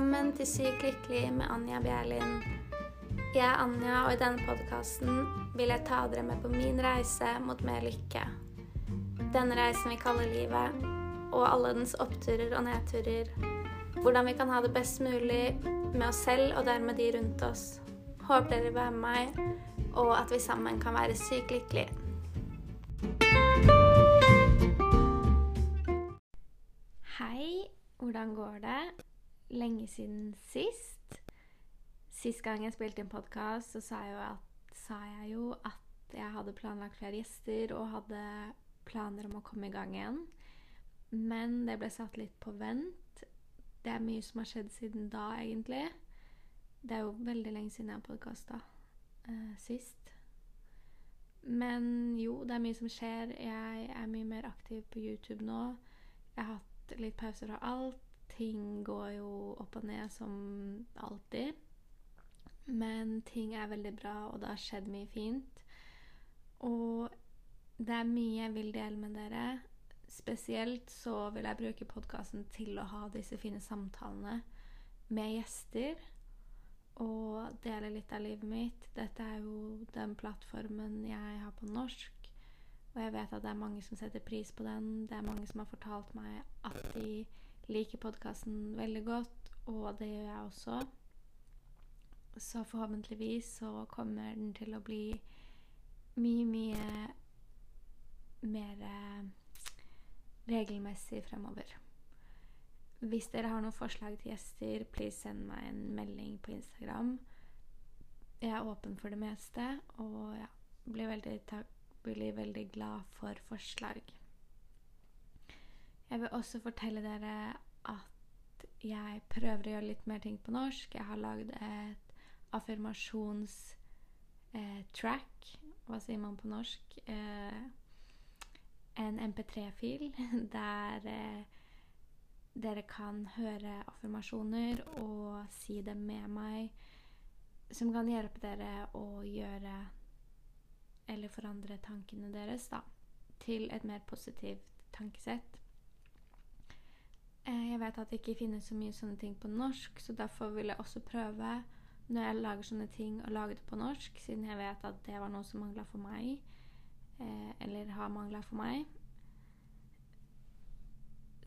Velkommen til Sykt lykkelig med Anja Bjerlin. Jeg er Anja, og i denne podkasten vil jeg ta dere med på min reise mot mer lykke. Denne reisen vi kaller livet, og alle dens oppturer og nedturer. Hvordan vi kan ha det best mulig med oss selv og dermed de rundt oss. Håper dere vil være med meg, og at vi sammen kan være sykt lykkelige. Hei, hvordan går det? Lenge siden sist. Sist gang jeg spilte en podkast, så sa jeg, at, sa jeg jo at jeg hadde planlagt flere gjester og hadde planer om å komme i gang igjen. Men det ble satt litt på vent. Det er mye som har skjedd siden da, egentlig. Det er jo veldig lenge siden jeg har podkasta uh, sist. Men jo, det er mye som skjer. Jeg er mye mer aktiv på YouTube nå. Jeg har hatt litt pauser og alt. Ting går jo opp og ned som alltid. Men ting er veldig bra, og det har skjedd mye fint. Og det er mye jeg vil dele med dere. Spesielt så vil jeg bruke podkasten til å ha disse fine samtalene med gjester. Og dele litt av livet mitt. Dette er jo den plattformen jeg har på norsk. Og jeg vet at det er mange som setter pris på den. Det er mange som har fortalt meg at de liker podkasten veldig godt, og det gjør jeg også. Så forhåpentligvis så kommer den til å bli mye, mye mer regelmessig fremover. Hvis dere har noen forslag til gjester, please send meg en melding på Instagram. Jeg er åpen for det meste, og ja, blir veldig, blir veldig glad for forslag. Jeg vil også fortelle dere at jeg prøver å gjøre litt mer ting på norsk. Jeg har lagd et affirmasjonstrack. Eh, Hva sier man på norsk? Eh, en MP3-fil der eh, dere kan høre affirmasjoner og si dem med meg, som kan hjelpe dere å gjøre eller forandre tankene deres da, til et mer positivt tankesett. Jeg vet at det ikke finnes så mye sånne ting på norsk, så derfor vil jeg også prøve, når jeg lager sånne ting, å lage det på norsk, siden jeg vet at det var noe som mangla for meg, eller har mangla for meg.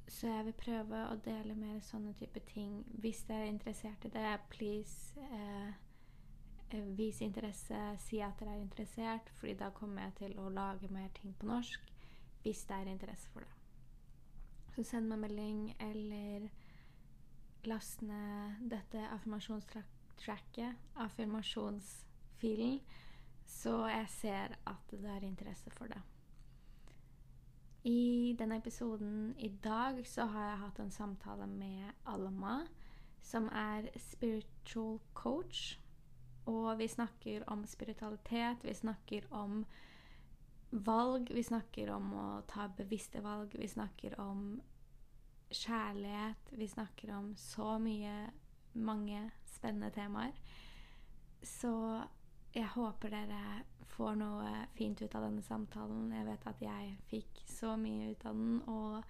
Så jeg vil prøve å dele mer sånne type ting. Hvis dere er interessert i det, please eh, vis interesse. Si at dere er interessert, fordi da kommer jeg til å lage mer ting på norsk. Hvis det er interesse for det. Så send meg melding, eller last ned dette affirmasjonstracket, affirmasjonsfilen, så jeg ser at det er interesse for det. I denne episoden i dag så har jeg hatt en samtale med Alma, som er spiritual coach. Og vi snakker om spiritualitet, vi snakker om valg, vi snakker om å ta bevisste valg, vi snakker om kjærlighet, vi snakker om så mye, mange spennende temaer. Så jeg håper dere får noe fint ut av denne samtalen. Jeg vet at jeg fikk så mye ut av den, og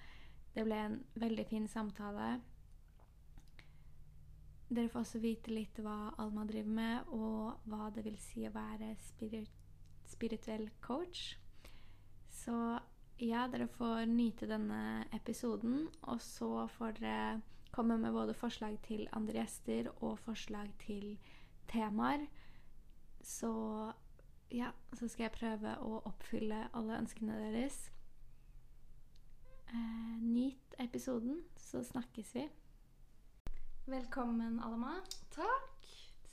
det ble en veldig fin samtale. Dere får også vite litt hva Alma driver med, og hva det vil si å være spirit spirituell coach. Så ja, dere får nyte denne episoden, og så får dere komme med både forslag til andre gjester og forslag til temaer. Så ja, så skal jeg prøve å oppfylle alle ønskene deres. Eh, nyt episoden, så snakkes vi. Velkommen, Alma. Takk.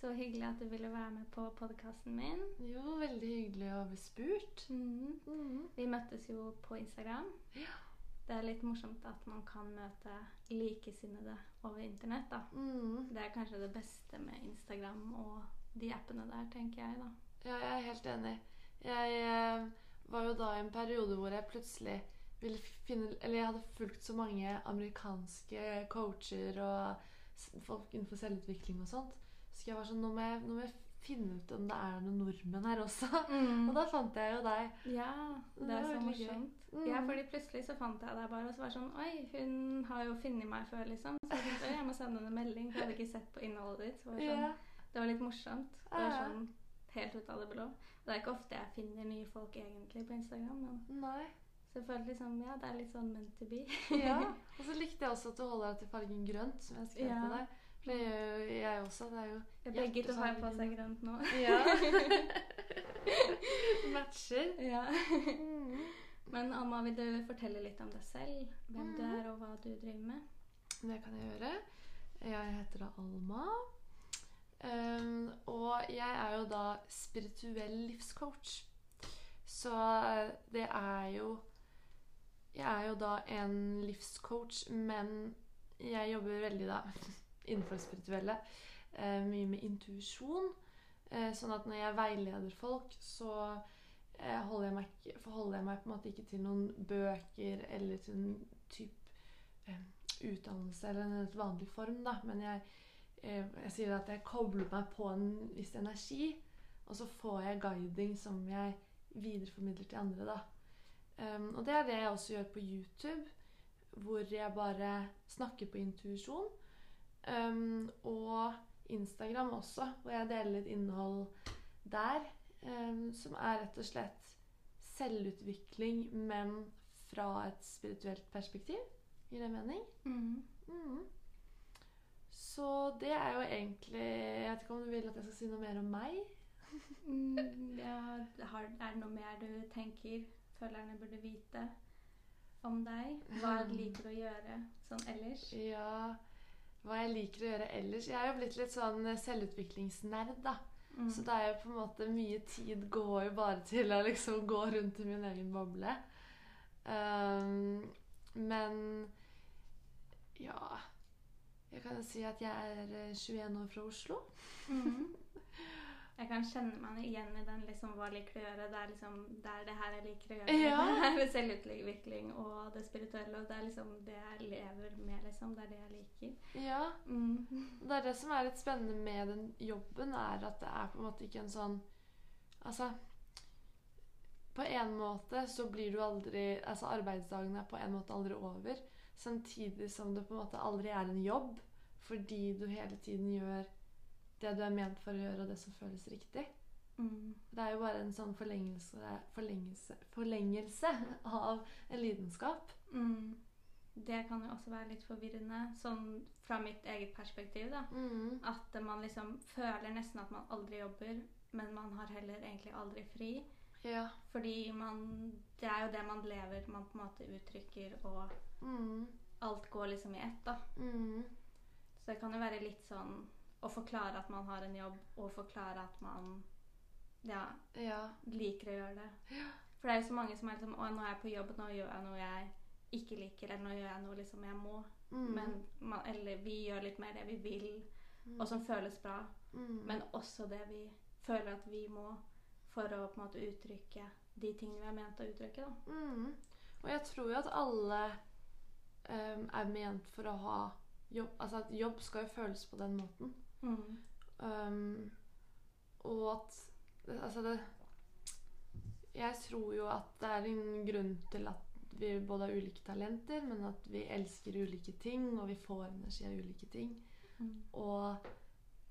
Så hyggelig at du ville være med på podkasten min. Jo, veldig hyggelig å bli spurt. Mm. Mm. Vi møttes jo på Instagram. Ja. Det er litt morsomt at man kan møte likesinnede over internett. da. Mm. Det er kanskje det beste med Instagram og de appene der, tenker jeg, da. Ja, jeg er helt enig. Jeg eh, var jo da i en periode hvor jeg plutselig ville finne Eller jeg hadde fulgt så mange amerikanske coacher og folk innenfor selvutvikling og sånt. Så jeg var sånn Nå må jeg, nå må jeg finne ut om det er noen nordmenn her også. Mm. Og da fant jeg jo deg. Ja, det Det er så morsomt. Mm. Ja, fordi plutselig så fant jeg deg bare, og så var det sånn Oi, hun har jo funnet meg før, liksom. Så jeg tenkte, jeg må sende henne en melding, for jeg hadde ikke sett på innholdet ditt. Så det var, sånn, Ja. det var litt morsomt. Det var sånn helt ut av det blå. Det er ikke ofte jeg finner nye folk egentlig på Instagram, men Nei. så jeg følte liksom, ja, det er litt sånn meant to be. Ja. Og så likte jeg også at du holder deg til fargen grønt, som jeg skrev Ja. til deg. Det gjør jo jeg også. Det er jo Begge to har på seg grønt nå. Ja. Matcher. Ja. Mm. Men Alma, vil du fortelle litt om deg selv? Hvem du Mhm. er, og hva du driver med? Det kan jeg gjøre. Jeg heter da Alma. Um, og jeg er jo da spirituell livscoach. Så det er jo Jeg er jo da en livscoach, men jeg jobber veldig da innenfor det spirituelle. eh, mye med intuisjon. Eh, sånn at når jeg veileder folk, så eh, holder jeg meg, forholder jeg meg på en måte ikke til noen bøker eller til en type utdannelse eller en vanlig form, da. Men jeg, jeg sier at jeg kobler meg på en viss energi, og så får jeg guiding som jeg videreformidler til andre, da. Um, og det er det jeg også gjør på YouTube, hvor jeg bare snakker på intuisjon. Um, og Instagram også, hvor jeg deler litt innhold der. um, som er rett og slett selvutvikling, men fra et spirituelt perspektiv. Gir det mening? Mm. Mm. Så det er jo egentlig Jeg vet ikke om du vil at jeg skal si noe mer om meg? Mm, ja, er det noe mer du tenker følgerne burde vite om deg? Hva liker du å gjøre sånn ellers? Ja Hva jeg liker å gjøre ellers Jeg er jo blitt litt sånn selvutviklingsnerd, da. Mm. Så det er jo på en måte mye tid går jo bare til å liksom gå rundt i min egen boble. Um, men ja Jeg kan jo si at jeg er eh, 21 år fra Oslo. Mhm. Jeg kan kjenne meg igjen i den liksom, hva liker du å gjøre. Det er liksom det er det her jeg liker å gjøre. Ja. Det er selvutvikling og det spirituelle. Og det er liksom det jeg lever med, liksom. Det er det jeg liker. Ja, Mm. Det er det som er litt spennende med den jobben, er at det er på en måte ikke en sånn Altså På en måte så blir du aldri Altså arbeidsdagen er på en måte aldri over. Samtidig som det på en måte aldri er en jobb, fordi du hele tiden gjør det du er ment for å gjøre, og det som føles riktig. Mm. Det er jo bare en sånn forlengelse, forlengelse, forlengelse av en lidenskap. Mm. Det kan jo også være litt forvirrende, sånn fra mitt eget perspektiv. da. Mm. At man liksom føler nesten at man aldri jobber, men man har heller egentlig aldri fri. Ja. Fordi man Det er jo det man lever, man på en måte uttrykker, og Mm. alt går liksom i ett, da. Mm. Så det kan jo være litt sånn å forklare at man har en jobb, og forklare at man ja, Ja. liker å gjøre det. For det er jo så mange som er liksom Å, nå er jeg på jobb, nå gjør jeg noe jeg ikke liker, eller nå gjør jeg noe liksom jeg må. Mm. Men man, eller vi gjør litt mer det vi vil, Mm. og som føles bra. Mm. Men også det vi føler at vi må for å på en måte uttrykke de tingene vi er ment å uttrykke. da. Mm. Og jeg tror jo at alle um, er ment for å ha jobb Altså at jobb skal jo føles på den måten. Mm. Um, og at Altså det Jeg tror jo at det er en grunn til at vi både har ulike talenter, men at vi elsker ulike ting, og vi får energi av ulike ting. Mm. Og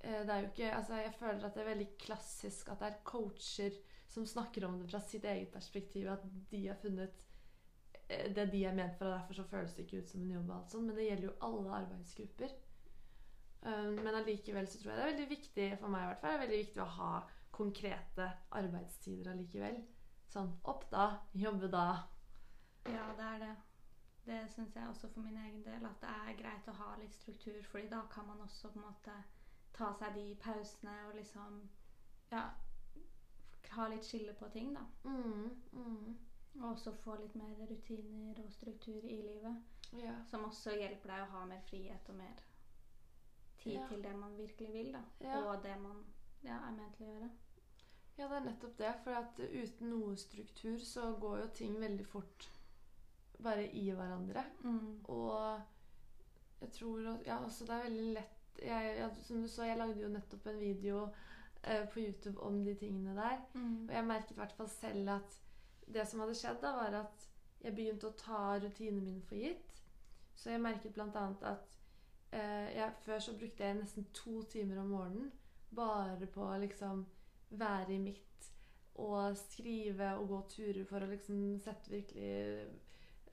eh, det er jo ikke Altså, jeg føler at det er veldig klassisk at det er coacher som snakker om det fra sitt eget perspektiv, at de har funnet eh, det de er ment for, og derfor så føles det ikke ut som en jobb. og alt sånt, Men det gjelder jo alle arbeidsgrupper. Um, men allikevel så tror jeg det er veldig viktig for meg i hvert fall, det er veldig viktig å ha konkrete arbeidstider allikevel. Sånn opp da, jobbe da. Ja, det er det. Det syns jeg også for min egen del. At det er greit å ha litt struktur, fordi da kan man også på en måte ta seg de pausene og liksom Ja, ha litt skille på ting, da. Mm, mm. Og også få litt mer rutiner og struktur i livet. Ja. Som også hjelper deg å ha mer frihet og mer tid Ja. til det man virkelig vil, da. Ja. Og det man ja, er ment til å gjøre. Ja, det er nettopp det. For at uten noe struktur så går jo ting veldig fort bare i hverandre. Mm. Og jeg tror Ja, altså det er veldig lett jeg, ja, Som du så, jeg lagde jo nettopp en video eh, på YouTube om de tingene der. Mm. Og jeg merket i hvert fall selv at det som hadde skjedd, da, var at jeg begynte å ta rutinene mine for gitt. Så jeg merket bl.a. at jeg, før så brukte jeg nesten to timer om morgenen bare på å liksom være i mitt og skrive og gå turer for å liksom sette virkelig eh,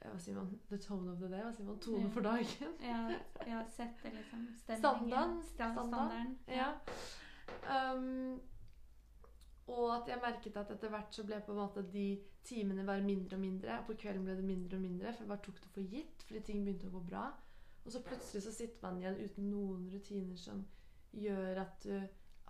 Hva sier man? The tone of the day? Hva sier man? Tone for dagen? Ja, ja sette liksom stemningen. Standarden. Standarden. Ja. Ja. Um, og at jeg merket at etter hvert så ble på en måte de timene bare mindre og mindre. Og på kvelden ble det mindre og mindre, for jeg bare tok det for gitt fordi ting begynte å gå bra. Og så plutselig så sitter man igjen uten noen rutiner som gjør at du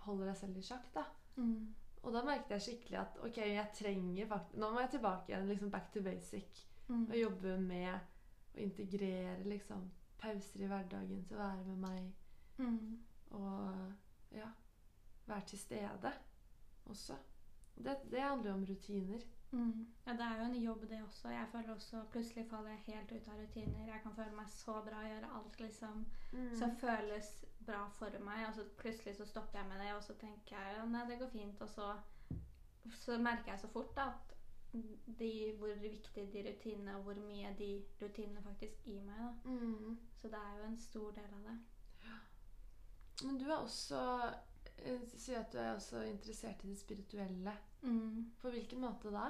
holder deg selv i sjakk. da. Mm. Og da merket jeg skikkelig at ok, jeg trenger faktisk Nå må jeg tilbake igjen, liksom back to basic. Mm. Og jobbe med å integrere liksom pauser i hverdagen til å være med meg. Mm. Og ja, være til stede også. Det, det handler jo om rutiner. Mm. Ja, det er jo en jobb, det også. Jeg føler også Plutselig faller jeg helt ut av rutiner. Jeg kan føle meg så bra, gjøre alt liksom som føles bra for meg. Og så plutselig så stopper jeg med det, og så tenker jeg ja, nei, det går fint. Og så, så merker jeg så fort da, at de, hvor viktig de rutinene og hvor mye de rutinene faktisk gir meg. da. Mm. Så det er jo en stor del av det. Men du er også eh, sier at du er også interessert i det spirituelle. Mm. På hvilken måte da?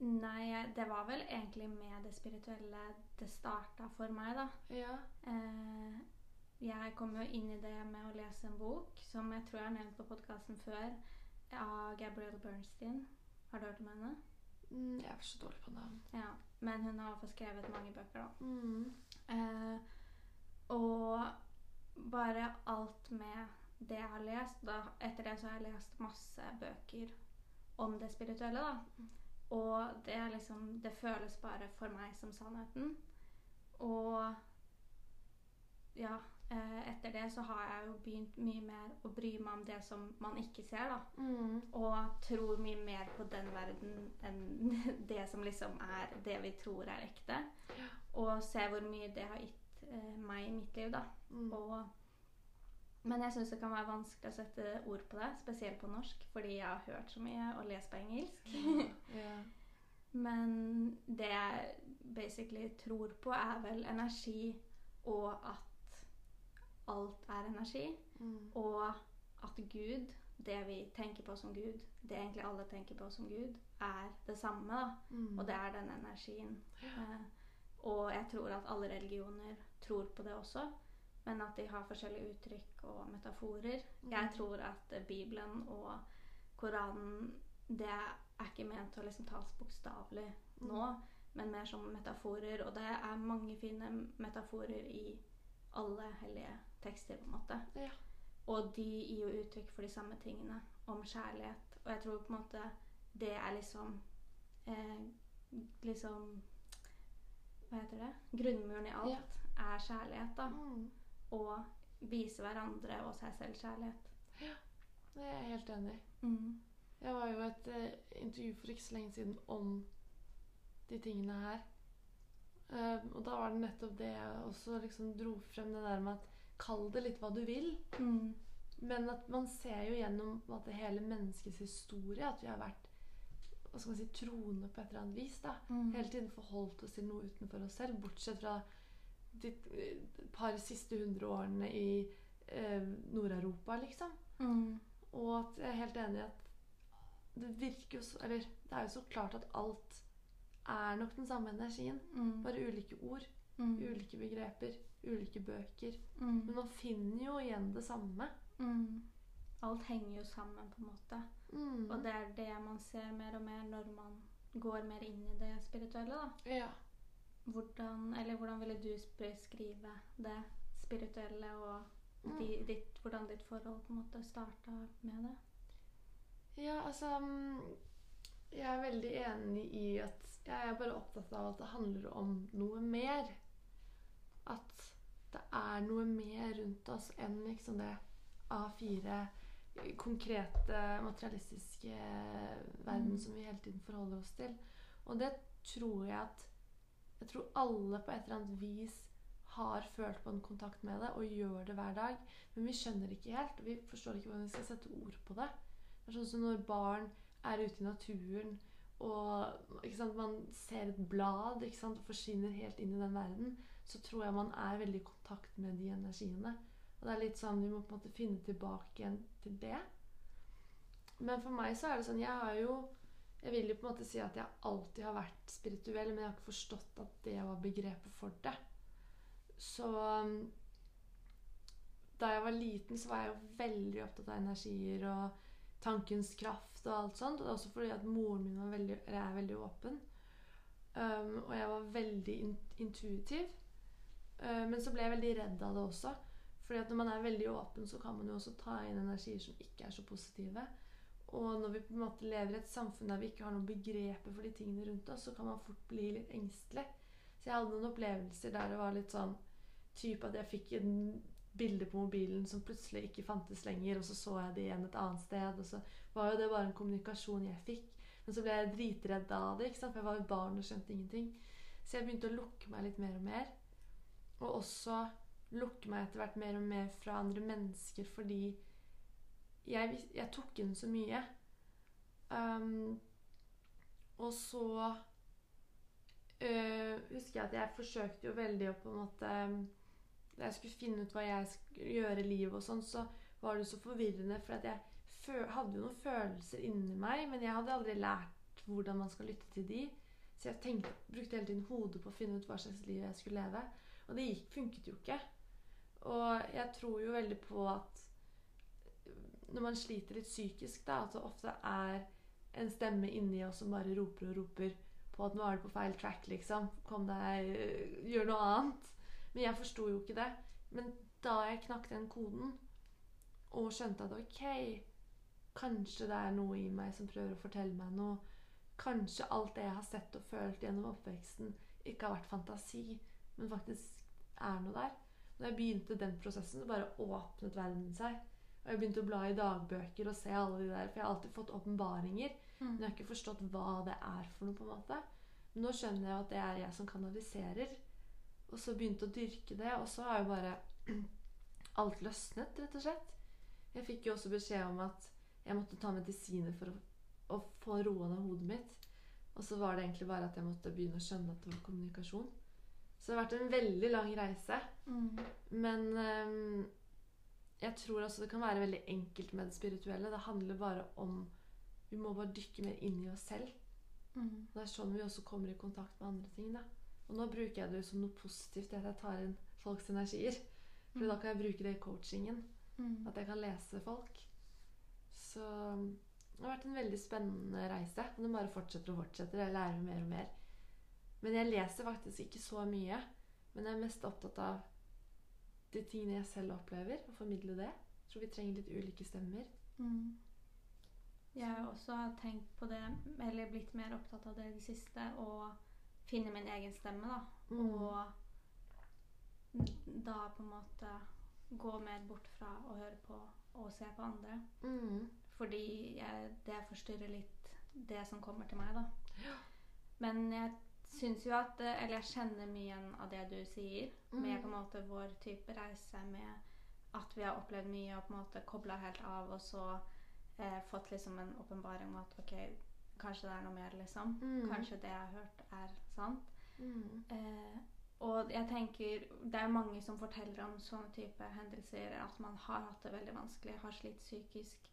Nei, det var vel egentlig med det spirituelle det starta for meg, da. Ja. Eh, jeg kom jo inn i det med å lese en bok som jeg tror jeg har nevnt på podkasten før, av Gabrielle Bernstein. Har du hørt om henne? Mm, jeg er så dårlig på navn. Ja. Men hun har i skrevet mange bøker, da. Mm. Eh, og bare alt med det jeg har lest da, Etter det så har jeg lest masse bøker om det spirituelle, da. Og det er liksom Det føles bare for meg som sannheten. Og ja, eh, etter det så har jeg jo begynt mye mer å bry meg om det som man ikke ser, da. Mm. Og tror mye mer på den verden enn det som liksom er det vi tror er ekte. Og ser hvor mye det har gitt eh, meg i mitt liv, da. Mm. Og, men jeg syns det kan være vanskelig å sette ord på det, spesielt på norsk, fordi jeg har hørt så mye og lest på engelsk. ja. Men det jeg basically tror på, er vel energi, og at alt er energi. Mm. Og at Gud, det vi tenker på som Gud, det egentlig alle tenker på som Gud, er det samme. da. Mm. Og det er den energien. Eh, og jeg tror at alle religioner tror på det også, men at de har forskjellige uttrykk og metaforer. Jeg Mm. tror at Bibelen og Koranen det er ikke ment å liksom tas bokstavelig nå, men mer som metaforer. Og det er mange fine metaforer i alle hellige tekster, på en måte. Ja. Og de gir jo uttrykk for de samme tingene om kjærlighet. Og jeg tror på en måte det er liksom eh, Liksom Hva heter det? Grunnmuren i alt er kjærlighet, da. Mm. Og vise hverandre og seg selv kjærlighet. Det er jeg helt enig i. Mm. Jeg var jo et eh, intervju for ikke så lenge siden om de tingene her. Uh, og da var det nettopp det jeg også liksom dro frem det der med at Kall det litt hva du vil. Mm. Men at man ser jo gjennom at det måte, hele menneskets historie at vi har vært hva skal man si, troende på et eller annet vis. da. Mm. Hele tiden forholdt oss til noe utenfor oss selv, bortsett fra de eh, par siste hundre årene i eh, Nord-Europa, liksom. Mm. Og at jeg er helt enig i at det virker jo så Eller det er jo så klart at alt er nok den samme energien. Mm. Bare ulike ord, Mm. ulike begreper, ulike bøker. Mm. Men man finner jo igjen det samme. Mm. Alt henger jo sammen, på en måte. Mm. Og det er det man ser mer og mer når man går mer inn i det spirituelle. da. Ja. Hvordan, eller hvordan ville du beskrive det spirituelle og Mm. di, ditt, hvordan ditt forhold på en måte starta med det? Ja, altså mm, Jeg er veldig enig i at Jeg er bare opptatt av at det handler om noe mer. At det er noe mer rundt oss enn liksom det A4 konkrete, materialistiske verden Mm. som vi hele tiden forholder oss til. Og det tror jeg at Jeg tror alle på et eller annet vis har følt på en kontakt med det og gjør det hver dag. Men vi skjønner ikke helt. Vi forstår ikke hvordan vi skal sette ord på det. Det er sånn som når barn er ute i naturen og sant, man ser et blad ikke sant, og forsvinner helt inn i den verden, så tror jeg man er veldig i kontakt med de energiene. Og det er litt sånn, Vi må på en måte finne tilbake igjen til det. Men for meg så er det sånn Jeg har jo Jeg vil jo på en måte si at jeg alltid har vært spirituell, men jeg har ikke forstått at det var begrepet for det. Så da jeg var liten, så var jeg jo veldig opptatt av energier og tankens kraft og alt sånt. Og det er også fordi at moren min veldig, er veldig åpen. Um, og jeg var veldig in intuitiv. Uh, men så ble jeg veldig redd av det også. Fordi at når man er veldig åpen, så kan man jo også ta inn energier som ikke er så positive. Og når vi på en måte lever i et samfunn der vi ikke har noen begreper for de tingene rundt oss, så kan man fort bli litt engstelig. Så jeg hadde noen opplevelser der det var litt sånn type at jeg fikk en bilde på mobilen som plutselig ikke fantes lenger, og så så jeg det igjen et annet sted. Og så var jo det bare en kommunikasjon jeg fikk. Men så ble jeg dritredd av det, ikke sant? for jeg var jo barn og skjønte ingenting. Så jeg begynte å lukke meg litt mer og mer. Og også lukke meg etter hvert mer og mer fra andre mennesker fordi jeg, jeg tok inn så mye. Um, og så øh, husker jeg at jeg forsøkte jo veldig å på en måte Da jeg skulle finne ut hva jeg skulle gjøre i livet, og sånn, så var det så forvirrende. For at jeg hadde jo noen følelser inni meg, men jeg hadde aldri lært hvordan man skal lytte til de. Så jeg tenkte, brukte hele tiden hodet på å finne ut hva slags liv jeg skulle leve. Og det gikk, funket jo ikke. Og jeg tror jo veldig på at når man sliter litt psykisk, da, at det ofte er en stemme inni oss som bare roper og roper på at nå er du på feil track, liksom. Kom deg Gjør noe annet. Men jeg forsto jo ikke det. Men da jeg knakk den koden og skjønte at ok, kanskje det er noe i meg som prøver å fortelle meg noe Kanskje alt det jeg har sett og følt gjennom oppveksten, ikke har vært fantasi, men faktisk er noe der. Da jeg begynte den prosessen, bare åpnet verden seg. Og jeg begynte å bla i dagbøker og se alle de der, for jeg har alltid fått åpenbaringer. Mm. Men jeg har ikke forstått hva det er for noe. på en måte. Men nå skjønner jeg at det er jeg som kanaliserer. Og så begynte å dyrke det, og så har jo bare alt løsnet, rett og slett. Jeg fikk jo også beskjed om at jeg måtte ta medisiner for å, å få roa ned hodet mitt. Og så var det egentlig bare at jeg måtte begynne å skjønne at det var kommunikasjon. Så det har vært en veldig lang reise. Mm. Men um, jeg tror også det kan være veldig enkelt med det spirituelle. Det handler bare om Vi må bare dykke mer inn i oss selv. Mm. Det er sånn vi også kommer i kontakt med andre ting. da. Og nå bruker jeg det som noe positivt at jeg tar inn folks energier. For mm. da kan jeg bruke det i coachingen. Mm. At jeg kan lese folk. Så det har vært en veldig spennende reise. Og den bare fortsetter og fortsetter. Jeg lærer mer og mer. Men jeg leser faktisk ikke så mye. Men jeg er mest opptatt av de tingene jeg selv opplever, og formidle det. Jeg tror vi trenger litt ulike stemmer. Mm. Jeg har også tenkt på det, eller blitt mer opptatt av det i det siste, å finne min egen stemme, da. Mm. Og da på en måte gå mer bort fra å høre på og se på andre. Mm. Fordi jeg, det forstyrrer litt det som kommer til meg, da. Ja. Men jeg syns jo at eh, Eller jeg kjenner mye igjen av det du sier, mm. med på en måte vår type reise med at vi har opplevd mye og på en måte kobla helt av, og så eh, fått liksom en åpenbaring om at ok, kanskje det er noe mer, liksom. Mm. Kanskje det jeg har hørt, er sant. Mm. Eh, og jeg tenker Det er mange som forteller om sånne type hendelser. At man har hatt det veldig vanskelig, har slitt psykisk.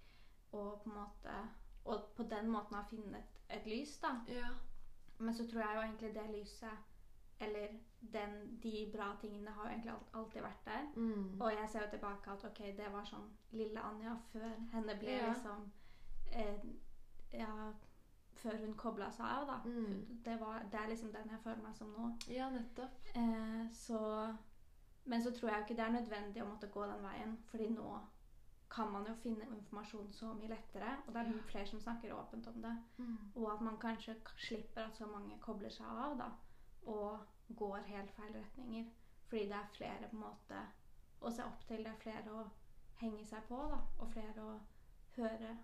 Og på en måte Og på den måten har funnet et, et lys, da. Ja. Men så tror jeg jo egentlig det lyset eller den, de bra tingene har jo egentlig alltid vært der. Mm. Og jeg ser jo tilbake at ok, det var sånn lille Anja før henne ble ja. liksom eh, Ja, før hun kobla seg av, da. Mm. Det, var, det, er liksom den jeg føler meg som nå. Ja, nettopp. Eh, så Men så tror jeg jo ikke det er nødvendig å måtte gå den veien, fordi nå kan man jo finne informasjon så mye lettere. Og det er ja. flere som snakker åpent om det. Mm. Og at man kanskje slipper at så mange kobler seg av da, og går helt feil retninger. Fordi det er flere på en måte å se opp til. Det er flere å henge seg på, da, og flere å høre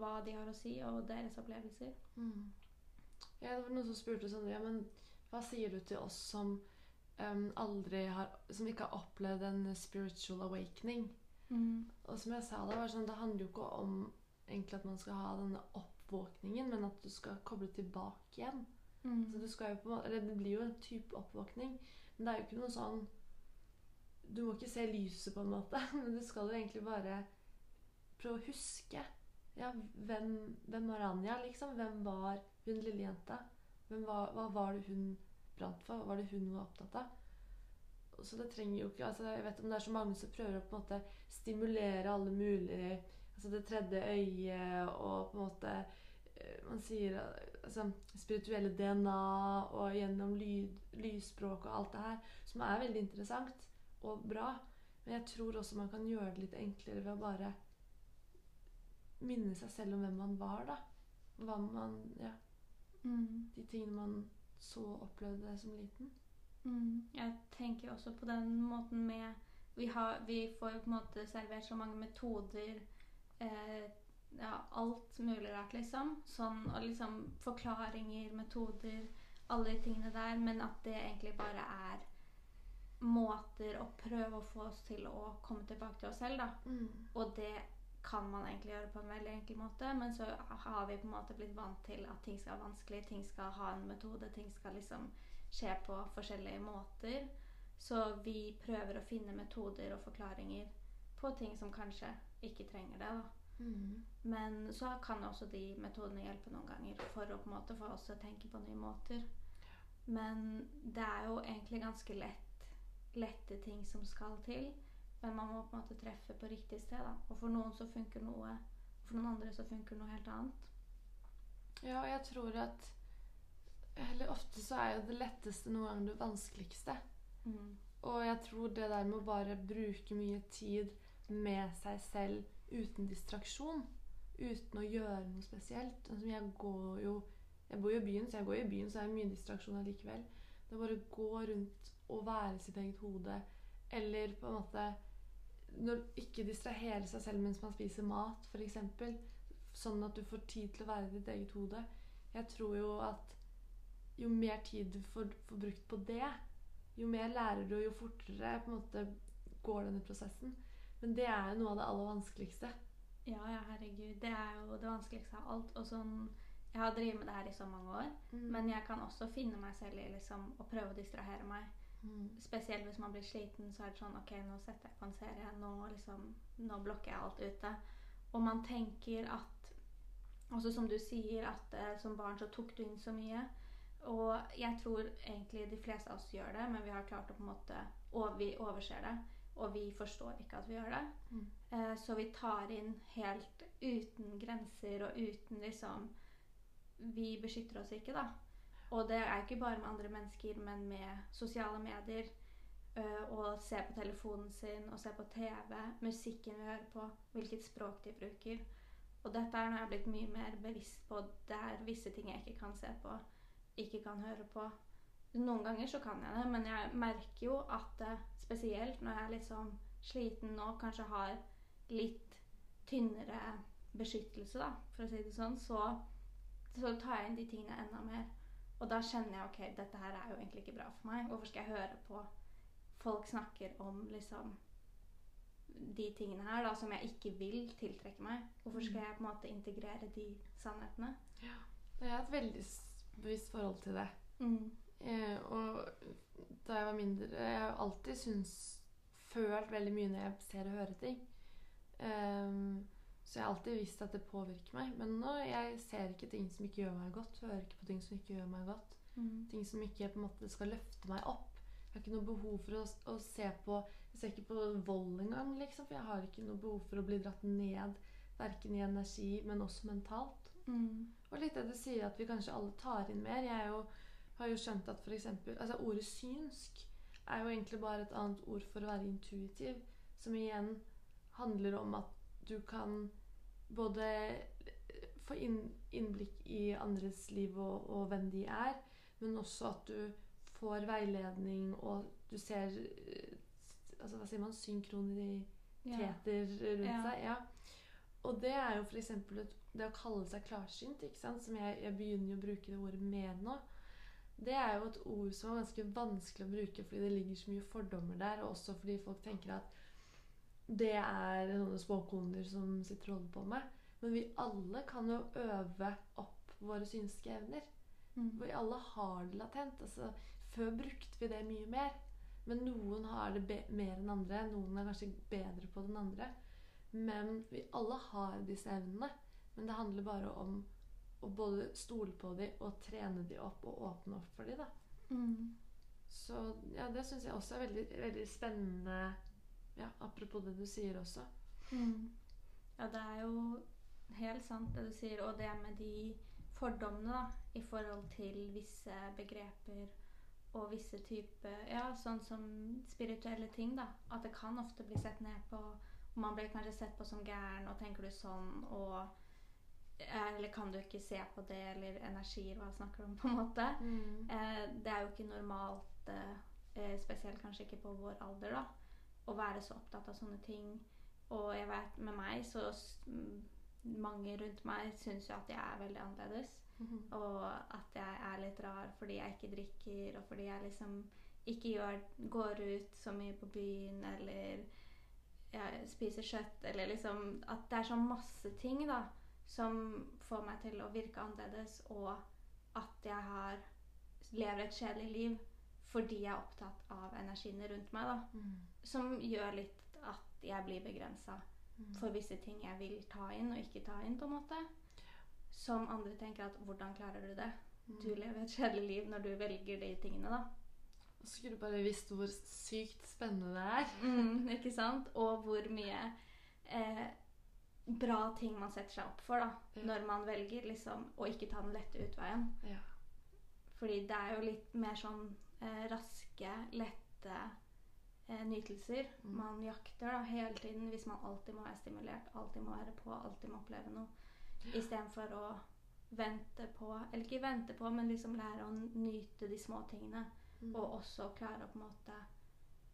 hva de har å si, og deres opplevelser. Mm. Ja, det var noen som spurte sånn Ja, men hva sier du til oss som um, aldri har Som ikke har opplevd en spiritual awakening. Mm. Og som jeg sa, var sånn, det handler jo ikke om egentlig at man skal ha denne oppvåkningen, men at du skal koble tilbake igjen. Mm. Så du skal jo på en måte, eller Det blir jo en type oppvåkning, men det er jo ikke noe sånn Du må ikke se lyset, på en måte, men du skal jo egentlig bare prøve å huske. Ja, hvem, hvem var Anja, liksom? Hvem var hun lille jenta? Var, hva var det hun brant for? Hva var det hun var opptatt av? Så det trenger jo ikke altså Jeg vet om det er så mange som prøver å på en måte stimulere alle mulige Altså det tredje øyet og på en måte eh, Man sier altså, spirituelle DNA og gjennom lyd, lysspråk og alt det her, som er veldig interessant og bra. Men jeg tror også man kan gjøre det litt enklere ved å bare minne seg selv om hvem man var, da. Hva man Ja, Mm. de tingene man så og opplevde som liten. Mm. Jeg tenker også på den måten med Vi, har, vi får jo på en måte servert så mange metoder eh, Ja, alt mulig rart, liksom. Sånn, og liksom forklaringer, metoder, alle de tingene der. Men at det egentlig bare er måter å prøve å få oss til å komme tilbake til oss selv, da. Og det kan man egentlig gjøre på en veldig enkel måte, men så har vi på en måte blitt vant til at ting skal være vanskelig, ting skal ha en metode, ting skal liksom skje på forskjellige måter. Så vi prøver å finne metoder og forklaringer på ting som kanskje ikke trenger det. Mm. Men så kan også de metodene hjelpe noen ganger for å på en måte få oss til å tenke på nye måter. Men det er jo egentlig ganske lett, lette ting som skal til. Men man må på en måte treffe på riktig sted. da. Og for noen så funker noe, for noen andre så funker noe helt annet. Ja, og jeg tror at Eller ofte så er jo det letteste noen ganger det vanskeligste. Mm. Og jeg tror det der med å bare bruke mye tid med seg selv uten distraksjon, uten å gjøre noe spesielt altså Jeg går jo Jeg bor jo i byen, så jeg går i byen, så er det mye distraksjon allikevel. Det er bare å gå rundt og være sitt eget hode, eller på en måte når, Ikke distrahere seg selv mens man spiser mat, f.eks. Sånn at du får tid til å være i ditt eget hode. Jeg tror jo at jo mer tid du får, får brukt på det, jo mer lærer du, jo fortere på en måte går denne prosessen. Men det er jo noe av det aller vanskeligste. Ja, ja, herregud. Det er jo det vanskeligste av alt. Og sånn Jeg har drevet med det her i så mange år. Men jeg kan også finne meg selv i liksom å prøve å distrahere meg. Mm. Spesielt hvis man blir sliten, så er det sånn Ok, nå setter jeg på en serie. Nå, liksom, nå blokker jeg alt ute. Og man tenker at Også som du sier, at eh, som barn så tok du inn så mye. Og jeg tror egentlig de fleste av oss gjør det, men vi har klart å på en måte Og vi overser det. Og vi forstår ikke at vi gjør det. Mm. Eh, så vi tar inn helt uten grenser og uten liksom Vi beskytter oss ikke, da. Og det er ikke bare med andre mennesker, men med sosiale medier. øh, Og se på telefonen sin og se på TV, musikken vi hører på, hvilket språk de bruker. Og dette er noe jeg har blitt mye mer bevisst på. Det er visse ting jeg ikke kan se på, ikke kan høre på. Noen ganger så kan jeg det, men jeg merker jo at spesielt når jeg er liksom sliten og kanskje har litt tynnere beskyttelse, da, for å si det sånn, så, så tar jeg inn de tingene enda mer. Og da kjenner jeg ok, dette her er jo egentlig ikke bra for meg. Hvorfor skal jeg høre på folk snakker om liksom de tingene her da, som jeg ikke vil tiltrekke meg? Hvorfor skal jeg på en måte integrere de sannhetene? det er et veldig bevisst forhold til det. Mm. Eh, og da jeg var mindre Jeg har alltid syns, følt veldig mye når jeg ser og hører ting. Um, så jeg har alltid visst at det påvirker meg. Men nå jeg ser ikke ting som ikke gjør meg godt. Hører ikke på ting som ikke gjør meg godt. Mm. Ting som ikke på en måte skal løfte meg opp. Jeg har ikke noe behov for å, å se på Jeg ser ikke på vold engang, liksom. For jeg har ikke noe behov for å bli dratt ned. Verken i energi, men også mentalt. Mm. Og litt det du sier, at vi kanskje alle tar inn mer. Jeg jo, har jo skjønt at eksempel, altså ordet synsk er jo egentlig bare et annet ord for å være intuitiv. Som igjen handler om at du kan både få inn, innblikk i andres liv og, og hvem de er, men også at du får veiledning, og du ser eh, altså Hva sier man? Synkroniteter Ja. rundt Ja. seg. Ja. Og det er jo f.eks. det å kalle seg klarsynt, som jeg, jeg begynner jo å bruke det ordet mer nå. det er jo et ord som er ganske vanskelig å bruke fordi det ligger så mye fordommer der, og også fordi folk tenker at det er sånne spåkoner som sitter og holder på med. Men vi alle kan jo øve opp våre synske evner. Mm. Vi alle har det latent. Altså, før brukte vi det mye mer. Men noen har det mer enn andre. Noen er kanskje bedre på den andre. Men vi alle har disse evnene. Men det handler bare om å både stole på dem og trene dem opp og åpne opp for dem. da. Mm. Så ja, det syns jeg også er veldig, veldig spennende. Ja, apropos det du sier også. Mm. Ja, det er jo helt sant det du sier, og det med de fordommene da, i forhold til visse begreper og visse typer Ja, sånn som spirituelle ting, da. At det kan ofte bli sett ned på og Man blir kanskje sett på som gæren, og tenker du sånn, og Eller kan du ikke se på det, eller energier, hva snakker du om, på en måte? Eh, det er jo ikke normalt, eh, spesielt kanskje ikke på vår alder, da, å være så opptatt av sånne ting. Og jeg vet med meg, så mange rundt meg syns jo at jeg er veldig annerledes. Mhm. Og at jeg er litt rar fordi jeg ikke drikker, og fordi jeg liksom ikke gjør, går ut så mye på byen, eller jeg spiser kjøtt, eller liksom At det er sånn masse ting da som får meg til å virke annerledes, og at jeg har lever et kjedelig liv fordi jeg er opptatt av energiene rundt meg, da. Mm. Som gjør litt at jeg blir begrensa Mm. for visse ting jeg vil ta inn og ikke ta inn, på en måte. Som andre tenker at hvordan klarer du det? Mm. Du lever et kjedelig liv når du velger de tingene, da. Og Skulle du bare visst hvor sykt spennende det er. Mm, ikke sant? Og hvor mye eh, bra ting man setter seg opp for da, Ja. når man velger liksom å ikke ta den lette utveien. Ja. Fordi det er jo litt mer sånn eh, raske, lette eh, nytelser Mm. man jakter da hele tiden hvis man alltid må være stimulert, alltid må være på, alltid må oppleve noe. Istedenfor å vente på, eller ikke vente på, men liksom lære å nyte de små tingene. Mm. Og også klare å på en måte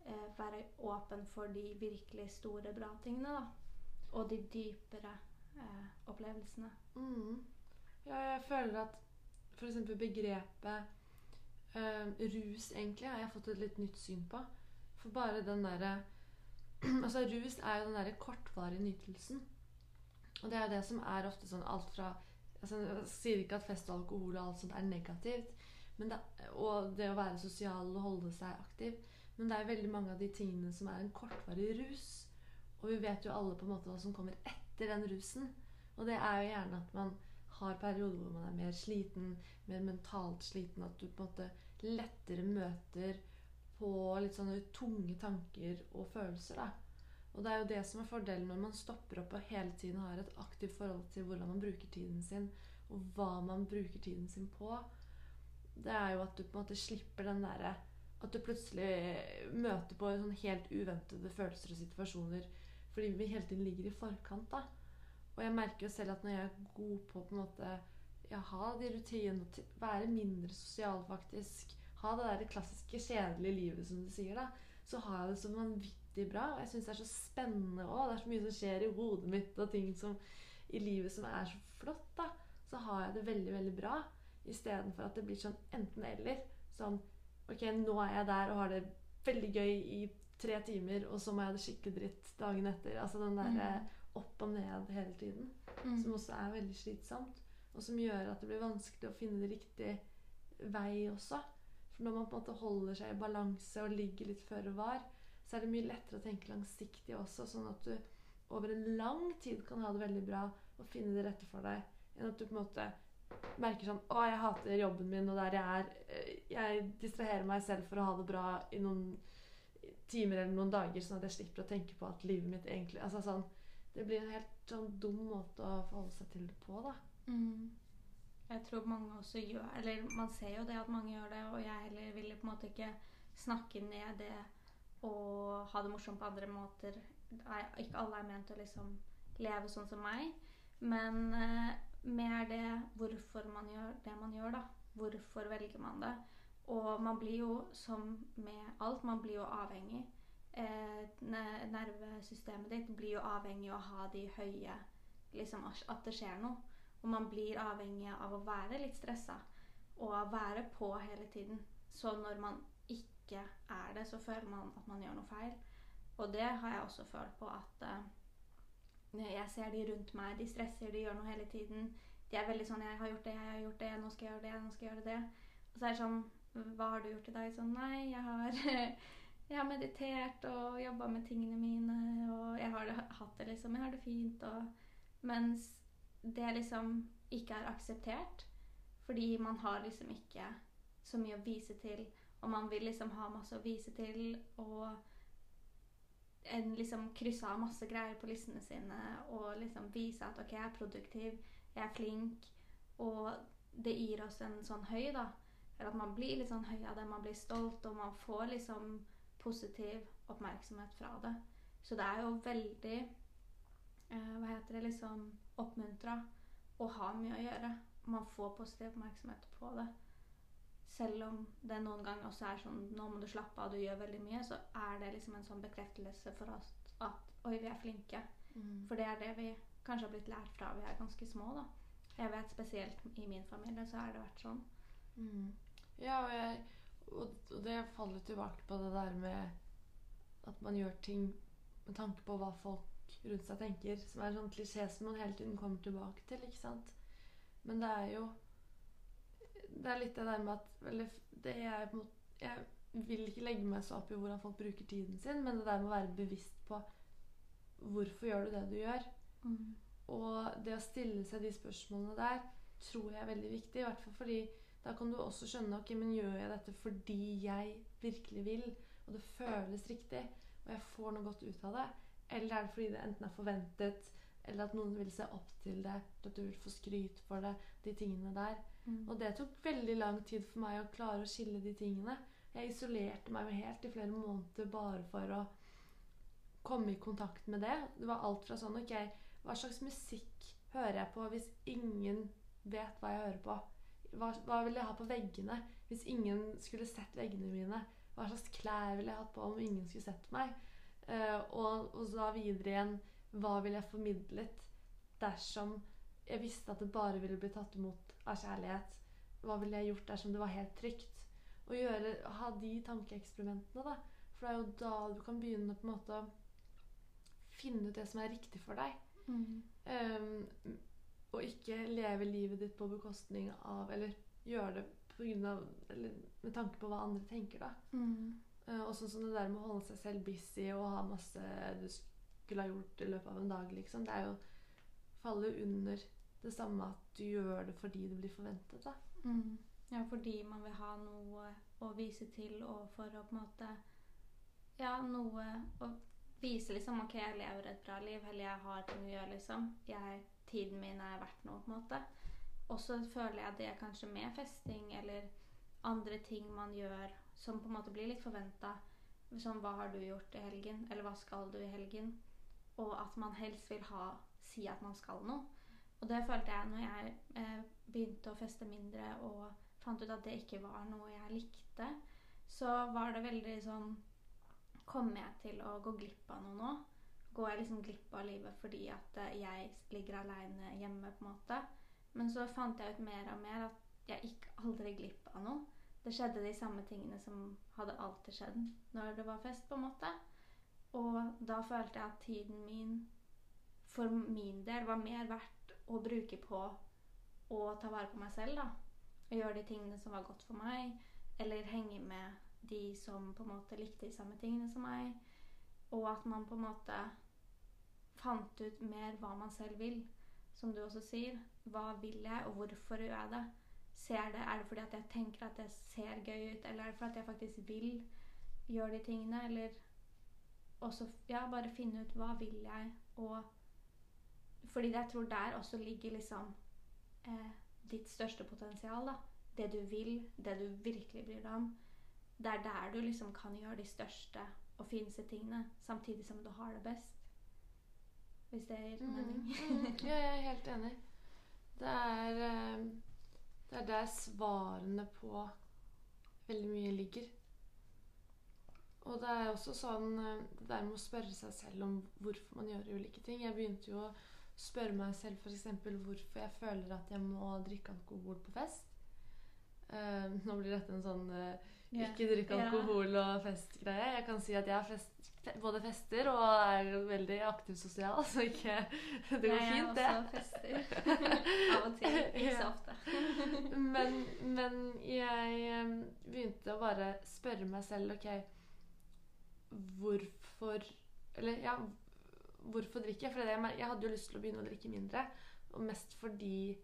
eh, være åpen for de virkelig store, bra tingene. da. Og de dypere eh, opplevelsene. Mm. Ja, jeg føler at f.eks. begrepet eh, rus egentlig har jeg fått et litt nytt syn på. For bare den derre Altså, rus er jo den derre kortvarige nytelsen. Og det er jo det som er ofte sånn alt fra altså, Jeg sier ikke at fest og alkohol og alt sånt er negativt, men det, og det å være sosial og holde seg aktiv. Men det er veldig mange av de tingene som er en kortvarig rus. Og vi vet jo alle på en måte hva som kommer etter den rusen. Og det er jo gjerne at man har perioder hvor man er mer sliten, mer mentalt sliten. At du på en måte lettere møter på litt sånne tunge tanker og følelser. da. Og det er jo det som er fordelen når man stopper opp og hele tiden har et aktivt forhold til hvordan man bruker tiden sin, og hva man bruker tiden sin på. Det er jo at du på en måte slipper den derre At du plutselig møter på sånn helt uventede følelser og situasjoner fordi vi hele tiden ligger i forkant. da. Og jeg merker jo selv at når jeg er god på på en måte ja, ha de rutinene, være mindre sosial faktisk, ha det der klassiske kjedelige livet som du sier, da, så har jeg det så vanvittig bra. Og jeg syns det er så spennende òg. Det er så mye som skjer i hodet mitt, og ting som, i livet som er så flott. da. Så har jeg det veldig, veldig bra. Istedenfor at det blir sånn enten-eller. Sånn Ok, nå er jeg der og har det veldig gøy i tre timer, og så må jeg ha det skikkelig dritt dagen etter. Altså den derre Mm. opp og ned hele tiden. Som også er veldig slitsomt. Og som gjør at det blir vanskelig å finne riktig vei også. For når man på en måte holder seg i balanse og ligger litt føre var, så er det mye lettere å tenke langsiktig også, sånn at du over en lang tid kan ha det veldig bra og finne det rette for deg, enn at du på en måte merker sånn Å, jeg hater jobben min, og der jeg er eh, Jeg distraherer meg selv for å ha det bra i noen timer eller noen dager, sånn at jeg slipper å tenke på at livet mitt egentlig Altså sånn Det blir en helt sånn dum måte å forholde seg til det på, da. Mm. Jeg tror mange også gjør Eller man ser jo det at mange gjør det, og jeg heller ville på en måte ikke snakke ned det og ha det morsomt på andre måter. Ikke alle er ment å liksom leve sånn som meg, men eh, mer det hvorfor man gjør det man gjør, da. Hvorfor velger man det? Og man blir jo, som med alt, man blir jo avhengig. Eh, nervesystemet ditt blir jo avhengig av å ha de høye liksom At det skjer noe. Og man blir avhengig av å være litt stressa. og være på hele tiden. Så når man ikke er det, så føler man at man gjør noe feil. Og det har jeg også følt på at eh, jeg ser de rundt meg, de stresser, de gjør noe hele tiden. De er veldig sånn 'Jeg har gjort det, jeg har gjort det, nå skal jeg gjøre det, nå skal jeg gjøre det'. Og så er det sånn 'Hva har du gjort i dag?' Sånn 'Nei, jeg har, jeg har meditert og jobba med tingene mine', og jeg har det, hatt det liksom Jeg har det fint, og Mens det liksom ikke er akseptert. Fordi man har liksom ikke så mye å vise til. Og man vil liksom ha masse å vise til. Og en liksom krysse av masse greier på listene sine og liksom vise at OK, jeg er produktiv, jeg er flink. Og det gir oss en sånn høy, da. Eller at man blir litt sånn høy av det. Man blir stolt, og man får liksom positiv oppmerksomhet fra det. Så det er jo veldig eh, Hva heter det liksom Oppmuntra å ha mye å gjøre. Man får positiv oppmerksomhet på det. Selv om det noen ganger også er sånn Nå må du slappe av, du gjør veldig mye. Så er det liksom en sånn bekreftelse for oss at Oi, vi er flinke. Mm. For det er det vi kanskje har blitt lært fra vi er ganske små, da. Jeg vet spesielt i min familie så har det vært sånn. Mm. Ja, og, jeg, og, og det faller tilbake på det der med at man gjør ting med tanke på hva folk rundt seg tenker. Som er en sånn klisjé som man hele tiden kommer tilbake til. ikke sant? Men det er jo Det er litt det der med at eller, det er, på en måte- Jeg vil ikke legge meg så opp i hvordan folk bruker tiden sin, men det der med å være bevisst på hvorfor gjør du det du gjør. Og det å stille seg de spørsmålene der tror jeg er veldig viktig. I hvert fall fordi da kan du også skjønne ok, men gjør jeg dette fordi jeg virkelig vil, og det føles riktig, og jeg får noe godt ut av det? Eller er det fordi det enten er forventet, eller at noen vil se opp til det, at du vil få skryt for det, de tingene der. Mm. Og det tok veldig lang tid for meg å klare å skille de tingene. Jeg isolerte meg jo helt i flere måneder bare for å komme i kontakt med det. Det var alt fra sånn Ok, hva slags musikk hører jeg på hvis ingen vet hva jeg hører på? Hva, hva ville jeg ha på veggene hvis ingen skulle sett veggene mine? Hva slags klær ville jeg hatt på om ingen skulle sett meg? Uh, og, og så videre igjen Hva ville jeg formidlet dersom jeg visste at det bare ville bli tatt imot av kjærlighet? Hva ville jeg gjort dersom det var helt trygt? Gjøre, ha de tankeeksperimentene, da. For det er jo da du kan begynne på en måte å finne ut det som er riktig for deg. Mm. Um, og ikke leve livet ditt på bekostning av Eller gjøre det på grunn av, eller med tanke på hva andre tenker, da. Mm. Uh, og sånn som det der med å holde seg selv busy og ha masse du skulle ha gjort i løpet av en dag, liksom. Det er jo faller under det samme at du gjør det fordi det blir forventet, da. Mm. Ja, fordi man vil ha noe å vise til, og for å på en måte Ja, noe å vise liksom OK, jeg lever et bra liv, eller jeg har ting å gjøre, liksom. Jeg, tiden min er verdt noe, på en måte. Og så føler jeg det kanskje med festing eller andre ting man gjør som på en måte blir litt forventa. Som hva har du gjort i helgen, eller hva skal du i helgen? Og at man helst vil ha si at man skal noe. Og det følte jeg når jeg eh, begynte å feste mindre og fant ut at det ikke var noe jeg likte, så var det veldig sånn Kommer jeg til å gå glipp av noe nå? Går jeg liksom glipp av livet fordi at eh, jeg ligger aleine hjemme, på en måte? Men så fant jeg ut mer og mer at jeg gikk aldri glipp av noe. Det skjedde de samme tingene som hadde alltid skjedd når det var fest, på en måte. Og da følte jeg at tiden min for min del var mer verdt å bruke på å ta vare på meg selv, da. Og gjøre de tingene som var godt for meg. Eller henge med de som på en måte likte de samme tingene som meg. Og at man på en måte fant ut mer hva man selv vil. Som du også sier. Hva vil jeg, og hvorfor gjør jeg det? Ser det, Er det fordi at jeg tenker at det ser gøy ut, eller er det fordi at jeg faktisk vil gjøre de tingene? Eller også ja, bare finne ut hva vil jeg, og Fordi jeg tror der også ligger liksom eh, ditt største potensial. da. Det du vil, det du virkelig bryr deg om. Det er der du liksom kan gjøre de største og fineste tingene, samtidig som du har det best. Hvis det gir mening. Mm, mm, ja, jeg er helt enig. Det er, eh, det er der svarene på veldig mye ligger. Og det er også sånn eh, det der med å spørre seg selv om hvorfor man gjør ulike ting. Jeg begynte jo å spørre meg selv f.eks. hvorfor jeg føler at jeg må drikke alkohol på fest. Uh, nå blir dette en sånn uh, ikke drikke alkohol og fest-greie. Jeg kan si at jeg har fest, fe, både fester og er veldig aktiv sosial, så ikke Det går Jeg fint, er det. også fester. Av og til. Ikke så ofte. Men, men jeg begynte å bare spørre meg selv OK, hvorfor Eller ja, hvorfor drikker jeg? For jeg, jeg hadde jo lyst til å begynne å drikke mindre. Og mest fordi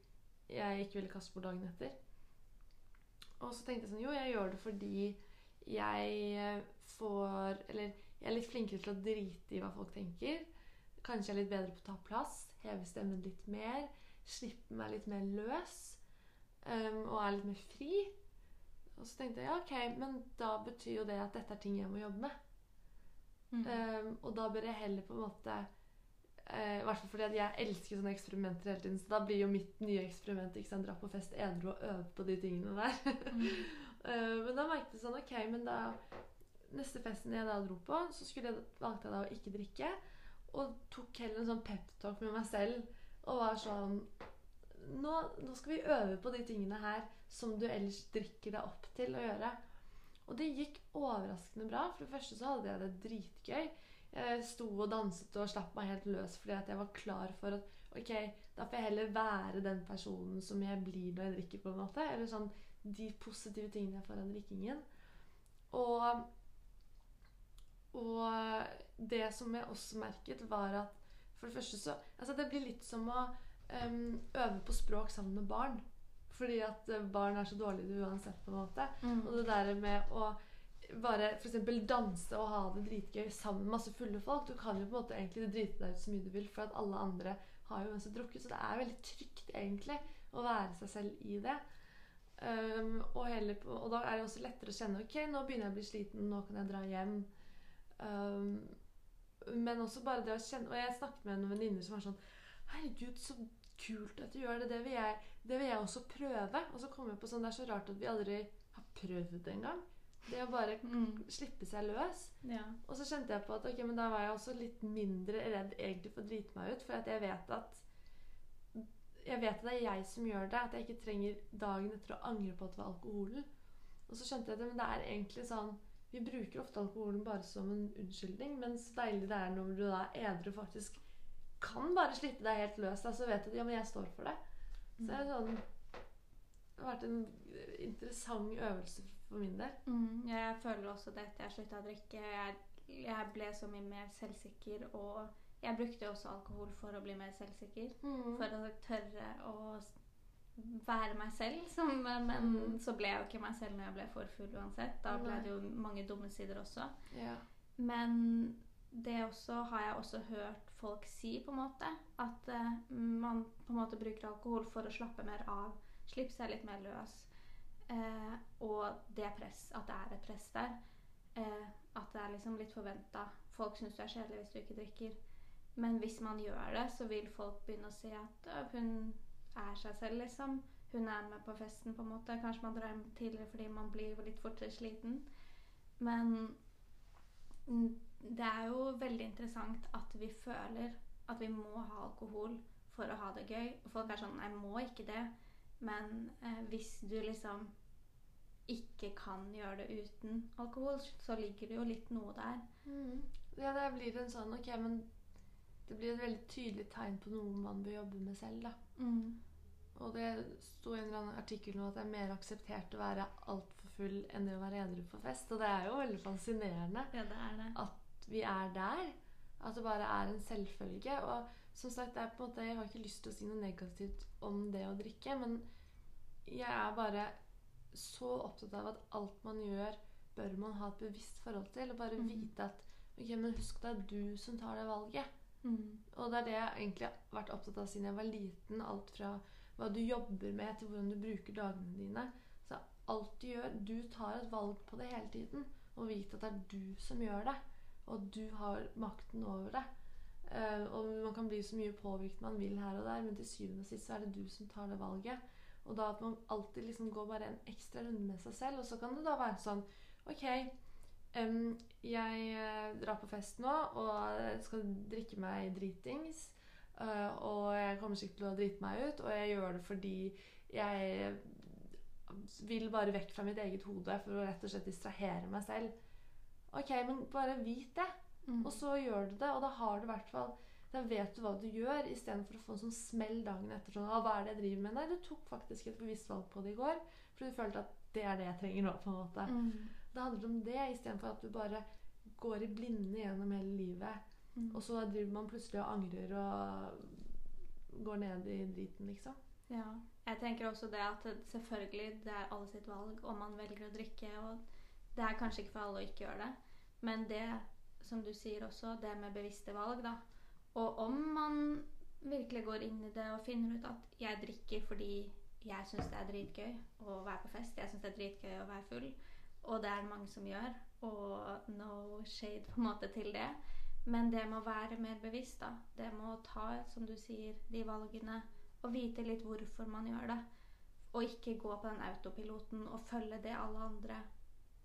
jeg ikke ville kaste bort dagen etter. Og så tenkte jeg sånn Jo, jeg gjør det fordi jeg eh, får Eller jeg er litt flinkere til å drite i hva folk tenker. Kanskje jeg er litt bedre på å ta plass. Heve stemmen litt mer. Slippe meg litt mer løs. Um, og er litt mer fri. Og så tenkte jeg ja, ok, men da betyr jo det at dette er ting jeg må jobbe med. Mm. Um, og da bør jeg heller på en måte eh, I hvert fall fordi at jeg elsker sånne eksperimenter hele tiden. Så da blir jo mitt nye eksperiment ikke sant, dra på fest edru og øve på de tingene der. Mm. Eh, men da merket jeg sånn Ok, men da Neste festen jeg da dro på, så jeg, valgte jeg da å ikke drikke. Og tok heller en sånn peptalk med meg selv og var sånn nå, nå skal vi øve på de tingene her som du ellers drikker deg opp til å gjøre. Og det gikk overraskende bra. For det første så hadde jeg det dritgøy. Jeg sto og danset og slapp meg helt løs fordi at jeg var klar for at ok, da får jeg heller være den personen som jeg blir når jeg drikker. på en måte. Eller sånn de positive tingene jeg får av drikkingen. Og, og det som jeg også merket, var at for det første så Altså det blir litt som å um, øve på språk sammen med barn. Fordi at eh, barn er så dårlige uansett, på en måte. Mm. Og det der med å bare f.eks. danse og ha det dritgøy sammen med masse fulle folk Du kan jo på en måte egentlig drite deg ut så mye du vil, for at alle andre har jo uansett drukket. Så det er veldig trygt, egentlig, å være seg selv i det. Um, og, heller og da er det også lettere å kjenne Ok, nå begynner jeg å bli sliten, nå kan jeg dra hjem. Um, men også bare det å kjenne Og jeg snakket med noen venninner som var sånn Herregud, så kult at du gjør det. Det vil jeg, det vil jeg også prøve. Og så kom jeg på sånn Det er så rart at vi aldri har prøvd det engang. Det å bare Mm. slippe seg løs. Ja. Og så kjente jeg på at ok, men da var jeg også litt mindre redd egentlig for å drite meg ut. For at jeg vet at jeg vet at det er jeg som gjør det. At jeg ikke trenger dagen etter å angre på at det var alkoholen. Og så skjønte jeg at men det er egentlig sånn Vi bruker ofte alkoholen bare som en unnskyldning, men så deilig det er når du da er edru faktisk kan bare slippe deg helt løs. Da, så vet du at ja, men jeg står for det. Så det er sånn Det har vært en interessant øvelse for min del. Mm, jeg føler også det etter jeg slutta å drikke. Jeg, jeg ble så mye mer selvsikker, og jeg brukte også alkohol for å bli mer selvsikker. For å tørre å være meg selv. Som, men Mm. så ble jeg jo ikke meg selv når jeg ble for full uansett. Da ble Nei. det jo mange dumme sider også. Ja. Men det også har jeg også hørt folk si, på en måte. At uh, man på en måte bruker alkohol for å slappe mer av. Slippe seg litt mer løs. Uh, og det press, at det er et press der. Uh, at det er liksom litt forventa. Folk syns du er kjedelig hvis du ikke drikker. Men hvis man gjør det, så vil folk begynne å se at «Å, hun er seg selv, liksom. Hun er med på festen, på en måte. Kanskje man drar hjem tidligere fordi man blir litt fortere sliten. Men mm, det er jo veldig interessant at vi føler at vi må ha alkohol for å ha det gøy. Folk er sånn Nei, må ikke det. Men eh, hvis du liksom ikke kan gjøre det uten alkohol, så ligger det jo litt noe der. Mm. Ja, det blir en sånn Ok, men det blir et veldig tydelig tegn på noe man bør jobbe med selv, da. Og det sto i en eller annen artikkel nå at det er mer akseptert å være altfor full enn det å være edru på fest. Og det er jo veldig fascinerende Ja, det det. at vi er der. At det bare er en selvfølge. Og som sagt, det er på en måte, jeg har ikke lyst til å si noe negativt om det å drikke, men jeg er bare så opptatt av at alt man gjør, bør man ha et bevisst forhold til. Og bare mm. vite at ok, men husk det er du som tar det valget. Mm. Og det er det jeg egentlig har vært opptatt av siden jeg var liten. Alt fra hva du jobber med, til hvordan du bruker dagene dine. Så alt du gjør Du tar et valg på det hele tiden. Og vite at det er du som gjør det. Og du har makten over det. Eh, og man kan bli så mye påvirket man vil her og der, men til syvende og sist så er det du som tar det valget. Og da at man alltid liksom går bare en ekstra runde med seg selv. Og så kan det da være sånn Ok, um, jeg eh, drar på fest nå og skal drikke meg dritings. Eh, og jeg kommer sikkert til å drite meg ut, og jeg gjør det fordi jeg vil bare vekk fra mitt eget hode for å rett og slett distrahere meg selv. Ok, men bare vit det. Mm. Og så gjør du det, og da har du i hvert fall Da vet du hva du gjør, istedenfor å få en sånn smell dagen etter. sånn, «Å, hva er det jeg driver med? Nei, du tok faktisk et bevisst valg på det i går. For du følte at det er det jeg trenger nå. på en måte. Mm. Det handler om det, istedenfor at du bare går i blinde gjennom hele livet. Mm. Og så driver man plutselig og angrer og går ned i driten, liksom. Ja. Jeg tenker også det at selvfølgelig det er alle sitt valg om man velger å drikke. Og det er kanskje ikke for alle å ikke gjøre det. Men det som du sier også, det med bevisste valg, da. Og om man virkelig går inn i det og finner ut at jeg drikker fordi jeg syns det er dritgøy å være på fest, jeg syns det er dritgøy å være full, og det er det mange som gjør, og no shade på en måte til det. Men det må være mer bevisst, da. Det må ta, som du sier, de valgene og vite litt hvorfor man gjør det. Og ikke gå på den autopiloten og følge det alle andre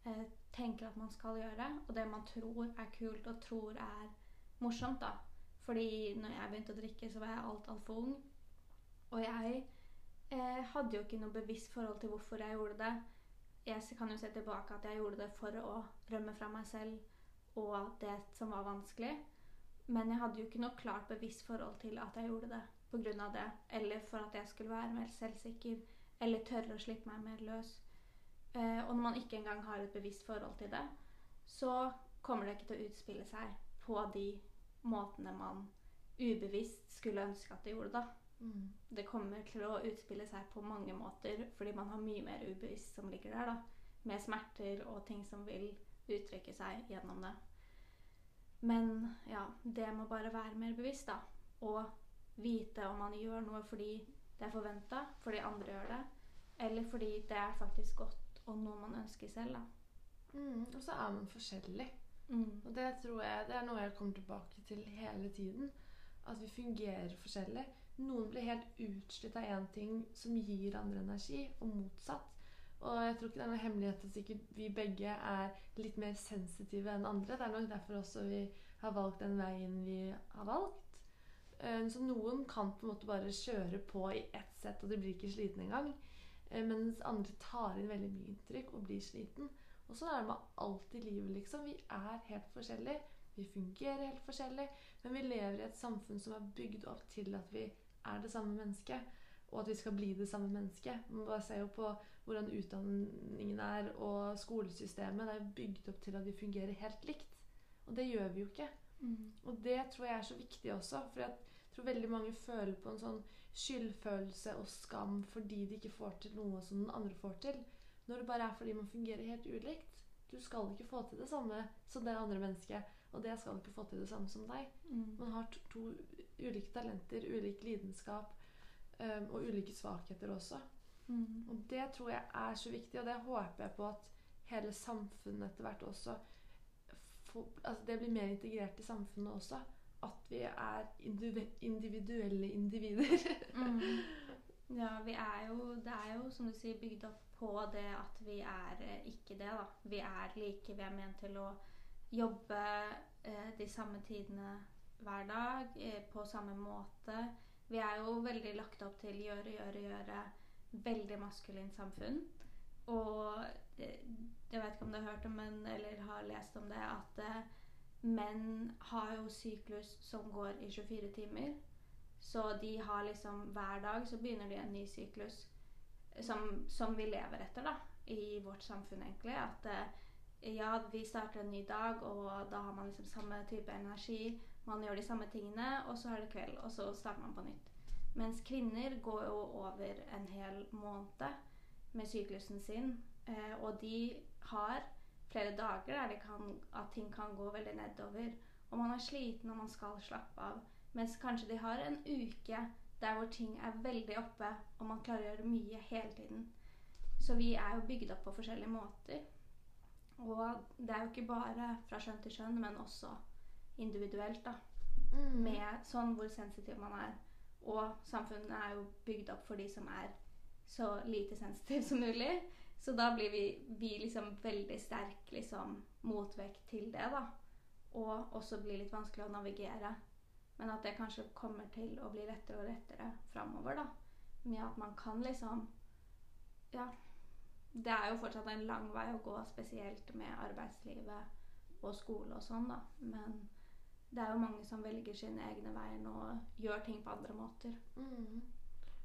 eh, tenker at man skal gjøre. Og det man tror er kult og tror er morsomt, da. Fordi når jeg begynte å drikke, så var jeg alt altfor ung. Og jeg eh, hadde jo ikke noe bevisst forhold til hvorfor jeg gjorde det. Jeg kan jo se tilbake at jeg gjorde det for å rømme fra meg selv og det som var vanskelig. Men jeg hadde jo ikke noe klart bevisst forhold til at jeg gjorde det pga. det. Eller for at jeg skulle være mer selvsikker. Eller tørre å slippe meg mer løs. Eh, og når man ikke engang har et bevisst forhold til det, så kommer det ikke til å utspille seg på de måtene man ubevisst skulle ønske at det gjorde, da. Det kommer til å utspille seg på mange måter fordi man har mye mer ubevisst som ligger der, da. Med smerter og ting som vil uttrykke seg gjennom det. Men ja, det må bare være mer bevisst, da. Og vite om man gjør noe fordi det er forventa, fordi andre gjør det, eller fordi det er faktisk godt og noe man ønsker selv, da. Mm. Og så er man forskjellig. Mm. Og det tror jeg det er noe jeg kommer tilbake til hele tiden. At vi fungerer forskjellig. Noen blir helt utslitt av én ting som gir andre energi, og motsatt. Og jeg tror ikke det er noe hemmelighet at sikkert vi begge er litt mer sensitive enn andre. Det er nok derfor også vi har valgt den veien vi har valgt. Eh, Så noen kan på en måte bare kjøre på i ett sett, og de blir ikke slitne engang. Eh, Mens andre tar inn veldig mye inntrykk og blir sliten. Og sånn er det med alt i livet, liksom. Vi er helt forskjellige. Vi fungerer helt forskjellig. Men vi lever i et samfunn som er bygd opp til at vi er det samme mennesket. Og at vi skal bli det samme mennesket. Man bare ser jo på hvordan utdanningen er, og skolesystemet. Det er bygd opp til at vi fungerer helt likt. Og det gjør vi jo ikke. Mm. Og det tror jeg er så viktig også. For jeg tror veldig mange føler på en sånn skyldfølelse og skam fordi de ikke får til noe som den andre får til. Når det bare er fordi man fungerer helt ulikt. Du skal ikke få til det samme som det andre mennesket, og det skal ikke få til det samme som deg. Mm. Man har to, to ulike talenter, ulik lidenskap um, og ulike svakheter også. Mm. Og det tror jeg er så viktig, og det håper jeg på at hele samfunnet etter hvert også får, altså Det blir mer integrert i samfunnet også. At vi er individuelle individer. Mm. Ja, vi er jo, det er jo som du sier bygd opp på det at vi er eh, ikke det, da. Vi er like, vi er ment til å jobbe eh, de samme tidene hver dag, eh, på samme måte. Vi er jo veldig lagt opp til gjøre, gjøre, gjøre. Veldig maskulint samfunn. Og jeg vet ikke om du har hørt om men, eller har lest om det, at eh, menn har jo syklus som går i 24 timer. Så de har liksom hver dag så begynner de en ny syklus som, som vi lever etter, da. I vårt samfunn, egentlig. At eh, ja, vi starter en ny dag, og da har man liksom samme type energi. Man gjør de samme tingene, og så er det kveld, og så starter man på nytt. Mens kvinner går jo over en hel måned med syklusen sin, eh, og de har flere dager der de kan, at ting kan gå veldig nedover. Og man er sliten og man skal slappe av. Mens kanskje de har en uke der hvor ting er veldig oppe, og man klarer å gjøre mye hele tiden. Så vi er jo bygd opp på forskjellige måter. Og det er jo ikke bare fra skjønn til skjønn, men også individuelt, da. Mm. Med sånn hvor sensitiv man er. Og samfunnet er jo bygd opp for de som er så lite sensitive som mulig. Så da blir vi, vi liksom veldig sterk liksom, motvekt til det, da. Og også blir litt vanskelig å navigere. Men at det kanskje kommer til å bli lettere og lettere framover, da. Med at man kan liksom Ja, Det er jo fortsatt en lang vei å gå, spesielt med arbeidslivet og skole og sånn, da. Men det er jo mange som velger sine egne veier og gjør ting på andre måter. Mm.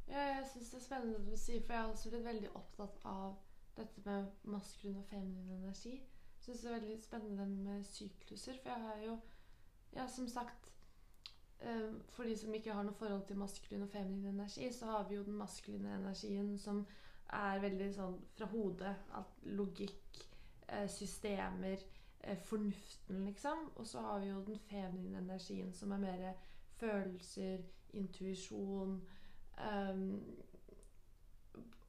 Ja, jeg syns det er spennende det du sier, for jeg har også blitt veldig opptatt av dette med maskulin og feminin energi. Jeg syns det er veldig spennende med sykluser, for jeg har jo Ja, som sagt eh, For de som ikke har noe forhold til maskulin og feminin energi, så har vi jo den maskuline energien som er veldig sånn fra hodet. Alt logikk, eh, systemer, fornuften, liksom. Og så har vi jo den feminine energien som er mer følelser, intuisjon um,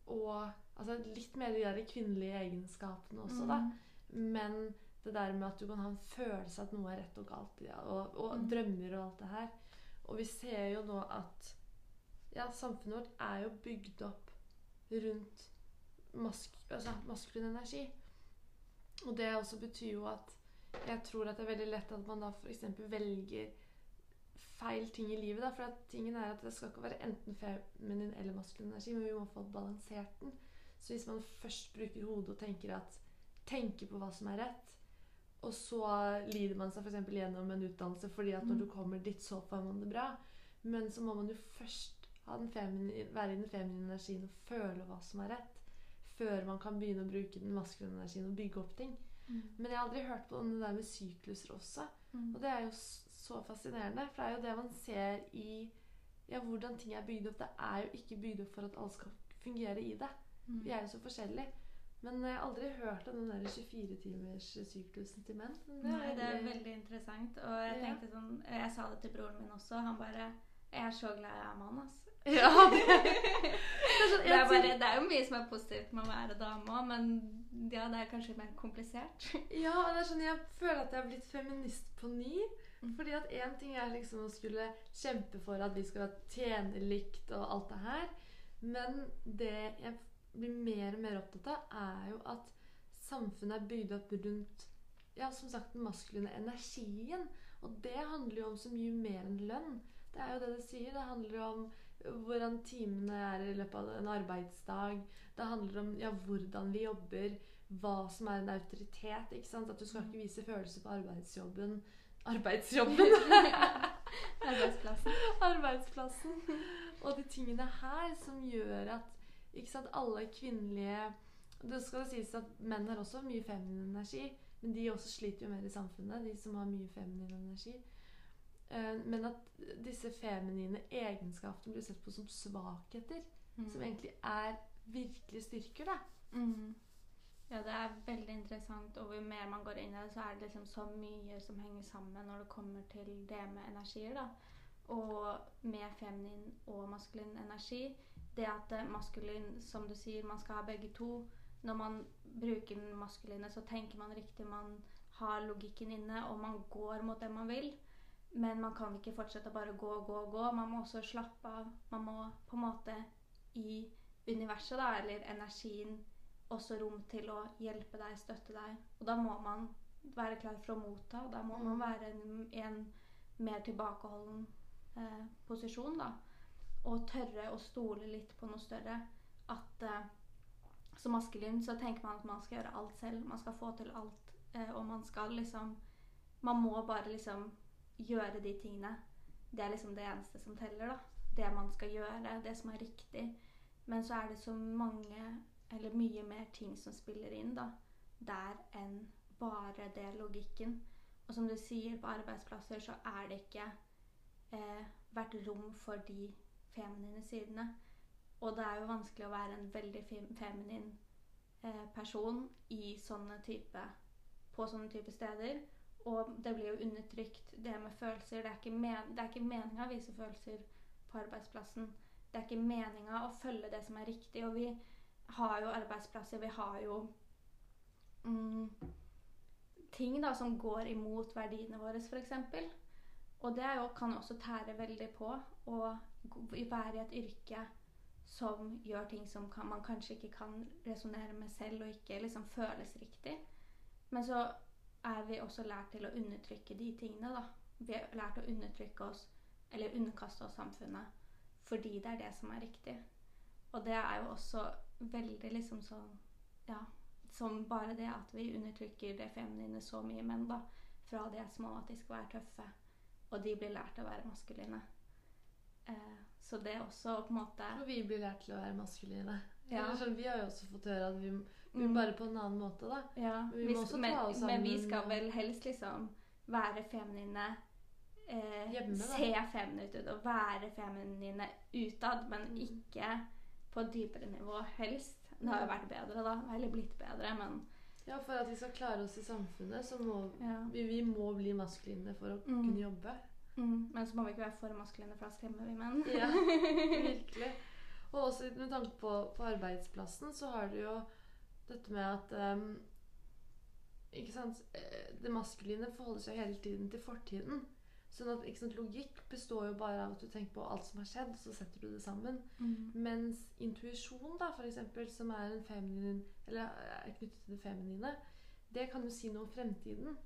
Og altså litt mer de der kvinnelige egenskapene også, da. Mm. Men det der med at du kan ha en følelse at noe er rett og galt, ja, og, og Mm. drømmer og alt det her. Og vi ser jo nå at ja, samfunnet vårt er jo bygd opp rundt mask, altså maskulin energi. Og det også betyr jo at jeg tror at det er veldig lett at man da f.eks. velger feil ting i livet. Da, for at tingen er at det skal ikke være enten feminin eller maskulin energi, men vi må få balansert den. Så hvis man først bruker hodet og tenker at tenker på hva som er rett, og så lider man seg f.eks. gjennom en utdannelse fordi at når Mm. du kommer dit, så får man det bra. Men så må man jo først ha den femini, være i den feminine energien og føle hva som er rett, før man kan begynne å bruke den maskuline energien og bygge opp ting. Mm. Men jeg har aldri hørt på om det der med sykluser også. Mm. Og det er jo så fascinerende, for det er jo det man ser i ja, hvordan ting er bygd opp. Det er jo ikke bygd opp for at alle skal fungere i det. Mm. Vi er jo så forskjellige. Men jeg har aldri hørt om den der 24-timers-syklusen til menn. Det det Nei, det er veldig- interessant. Og jeg tenkte sånn Jeg sa det til broren min også. Han bare Jeg er så glad jeg er mann, altså. Ja, det, det er sånn, Det er, bare, det er jo mye som er positivt med å være dame òg, men ja, det er kanskje mer komplisert. Ja, og det er sånn, jeg føler at jeg har blitt feminist på ny. Mm. Fordi at én ting er liksom å skulle kjempe for at vi skal tjene likt og alt det her. Men det jeg blir mer og mer opptatt av, er jo at samfunnet er bygd opp rundt ja, som sagt, den maskuline energien. Og det handler jo om så mye mer enn lønn. Det er jo det det sier. Det handler om hvordan timene er i løpet av en arbeidsdag. Det handler om ja, hvordan vi jobber, hva som er en autoritet. ikke sant? At du skal ikke vise følelser på arbeidsjobben. Arbeidsjobben! Arbeidsplassen. Arbeidsplassen. Og de tingene her som gjør at ikke sant, alle kvinnelige Det skal det sies at menn har også mye feminin energi, men de også sliter jo mer i samfunnet, de som har mye feminin energi. Eh, Men at disse feminine egenskapene blir sett på som svakheter, som Mm. egentlig er virkelig styrker, da. Mm. Ja, det er veldig interessant. Og jo mer man går inn i det, så er det liksom så mye som henger sammen når det kommer til det med energier. da. Og med feminin og maskulin energi. Det at maskulin, som du sier, man skal ha begge to. Når man bruker den maskuline, så tenker man riktig, man har logikken inne, og man går mot det man vil. Men man kan ikke fortsette å bare gå, gå, gå. Man må også slappe av. Man må på en måte i universet, da, eller energien, også rom til å hjelpe deg, støtte deg. Og da må man være klar for å motta. Da må man Mm. være en, en mer tilbakeholden eh, posisjon, da. Og tørre å stole litt på noe større. At eh, som maskulin så tenker man at man skal gjøre alt selv. Man skal få til alt. Eh, og man skal liksom Man må bare liksom gjøre de tingene. Det er liksom det eneste som teller, da. Det man skal gjøre, det som er riktig. Men så er det så mange, eller mye mer ting som spiller inn, da. Der enn bare det logikken. Og som du sier, på arbeidsplasser så er det ikke eh, vært rom for de feminine sidene. Og det er jo vanskelig å være en veldig feminin eh, person sånne type, på sånne type steder. Og det blir jo undertrykt, det med følelser. Det er ikke, men, ikke meninga å vise følelser på arbeidsplassen. Det er ikke meninga å følge det som er riktig. Og vi har jo arbeidsplasser, vi har jo mm, ting da som går imot verdiene våre, f.eks. Og det jo, kan også tære veldig på å være i et yrke som gjør ting som kan, man kanskje ikke kan resonnere med selv, og ikke liksom føles riktig. Men så er vi også lært til å undertrykke de tingene, da. Vi har lært å undertrykke oss, eller underkaste oss samfunnet, fordi det er det som er riktig. Og det er jo også veldig liksom sånn Ja. Som bare det at vi undertrykker det feminine så mye menn, da. Fra de er små at de skal være tøffe. Og de blir lært å være maskuline. Eh, så det er også på en måte Og vi blir lært til å være maskuline. Ja. Sånn, vi har jo også fått høre at vi, vi Mm. bare på en annen måte, da. Ja, Men vi må også men, ta oss men vi skal vel helst liksom være feminine eh, Hjemme. Se feminine ut og være feminine utad, men Mm. ikke på et dypere nivå, helst. Det har jo vært bedre, da. Eller blitt bedre, men Ja, For at vi skal klare oss i samfunnet, så må ja. vi, vi må bli maskuline for å Mm. kunne jobbe. Mm. Men så må vi ikke være for maskuline, for da skremmer vi menn. Ja, virkelig. Og også med tanke på, på arbeidsplassen, så har du jo dette med at um, ikke sant, eh, Det maskuline forholder seg hele tiden til fortiden. Sånn at ikke sant, Logikk består jo bare av at du tenker på alt som har skjedd, så setter du det sammen. Mm. Mens intuisjon, da, for eksempel, som er en feminin, eller er knyttet til det feminine, det kan jo si noe om fremtiden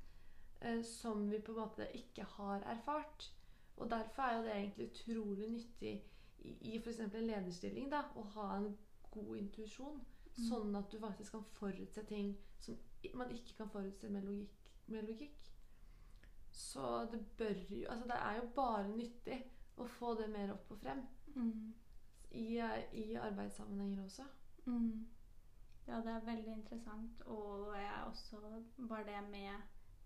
eh, som vi på en måte ikke har erfart. Og derfor er jo det egentlig utrolig nyttig i, i f.eks. en lederstilling da, å ha en god intuisjon. Mm. Sånn at du faktisk kan forutse ting som man ikke kan forutse med logikk. Med logikk. Så det bør jo Altså det er jo bare nyttig å få det mer opp og frem. Mm. I, i arbeidssammenhenger også. Mm. Ja, det er veldig interessant. Og jeg er også bare det med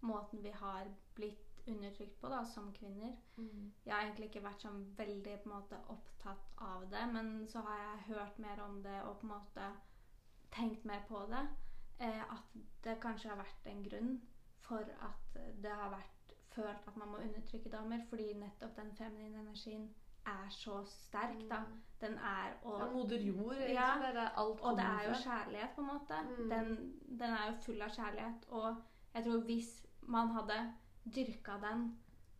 måten vi har blitt undertrykt på da, som kvinner. Jeg har egentlig ikke vært sånn veldig måte, opptatt av det, men så har jeg hørt mer om det og på en måte tenkt mer på det. Eh, at det kanskje har vært en grunn for at det har vært følt at man må undertrykke damer, fordi nettopp den feminine energien er så sterk, da. Den er og, Ja, moder jord, egentlig. Ja, det er alt og det er jo kjærlighet, på en måte. Mm. Den, den er jo full av kjærlighet. Og jeg tror hvis man hadde dyrka den,